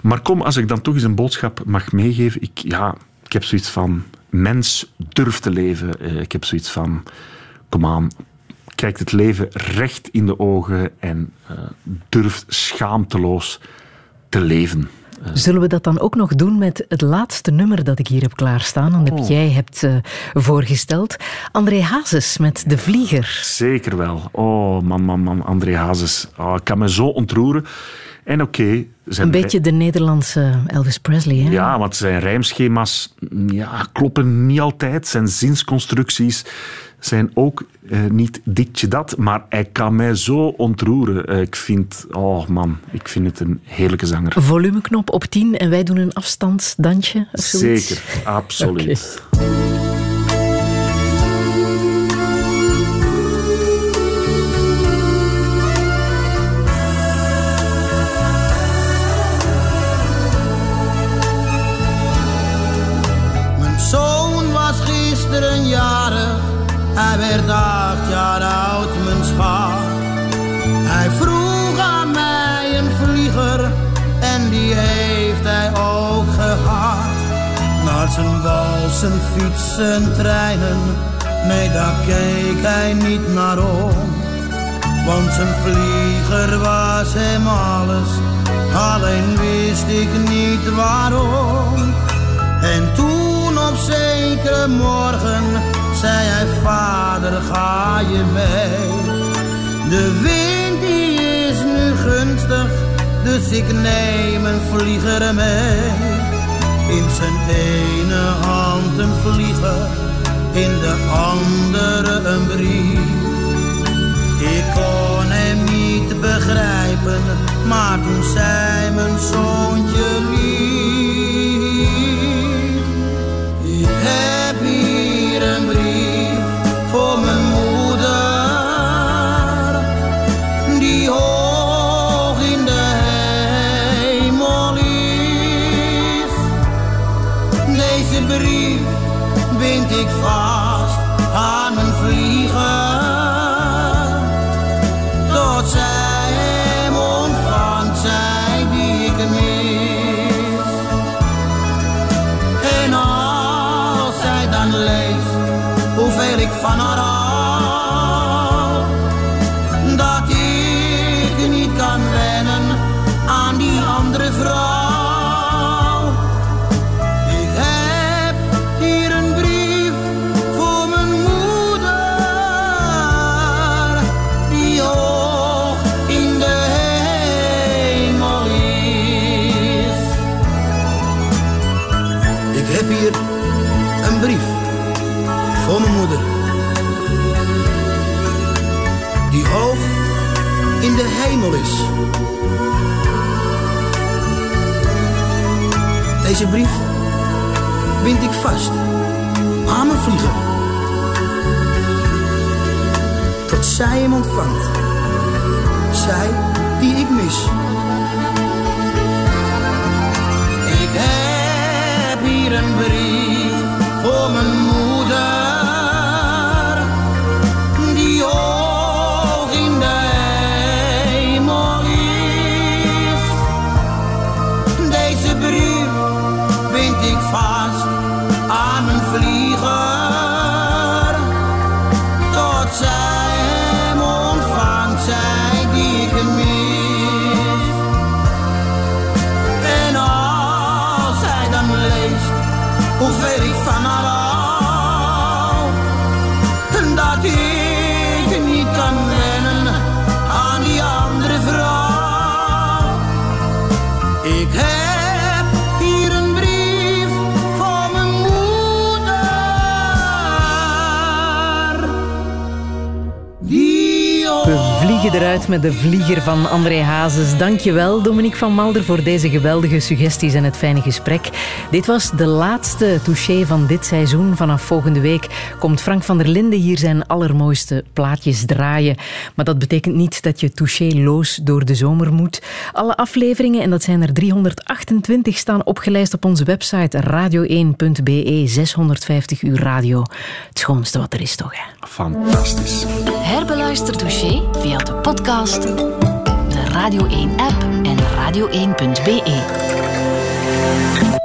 Maar kom, als ik dan toch eens een boodschap mag meegeven. Ik, ja, ik heb zoiets van... mens durft te leven. Eh, ik heb zoiets van, kom aan, kijkt het leven recht in de ogen en uh, durft schaamteloos te leven.
Zullen we dat dan ook nog doen met het laatste nummer dat ik hier heb klaarstaan en dat oh. jij hebt uh, voorgesteld? André Hazes met De Vlieger.
Zeker wel. Oh, man, man, man. André Hazes. Oh, ik kan me zo ontroeren. En oké... Okay,
een beetje de Nederlandse Elvis Presley, hè?
Ja, want zijn rijmschema's ja, kloppen niet altijd. Zijn zinsconstructies zijn ook uh, niet ditje dat, maar hij kan mij zo ontroeren. Uh, ik vind, oh man, ik vind het een heerlijke zanger.
Volumeknop op 10 en wij doen een afstandsdansje?
Zeker, absoluut. [LAUGHS] okay.
Werd acht jaar oud, mijn schat. Hij vroeg aan mij een vlieger en die heeft hij ook gehad. Naar zijn bal, zijn fiets, treinen, nee daar keek hij niet naar om. Want zijn vlieger was hem alles, alleen wist ik niet waarom. En toen op zekere morgen zei hij, vader ga je mee. De wind die is nu gunstig, dus ik neem een vlieger mee. In zijn ene hand een vlieger, in de andere een brief. Ik kon hem niet begrijpen, maar toen zei mijn zoontje Deze brief bind ik vast aan mijn vlieger. Tot zij hem ontvangt. Zij die ik mis.
Eruit met de vlieger van André Hazes. Dankjewel, Dominique van Malder, voor deze geweldige suggesties en het fijne gesprek. Dit was de laatste touché van dit seizoen. Vanaf volgende week komt Frank van der Linden hier zijn allermooiste plaatjes draaien. Maar dat betekent niet dat je touché-loos door de zomer moet. Alle afleveringen, en dat zijn er 328, staan opgelijst op onze website radio1.be. 650 uur radio. Het schoonste wat er is, toch? Hè?
Fantastisch.
Herbeluister touché via de podcast, de Radio 1-app en radio1.be.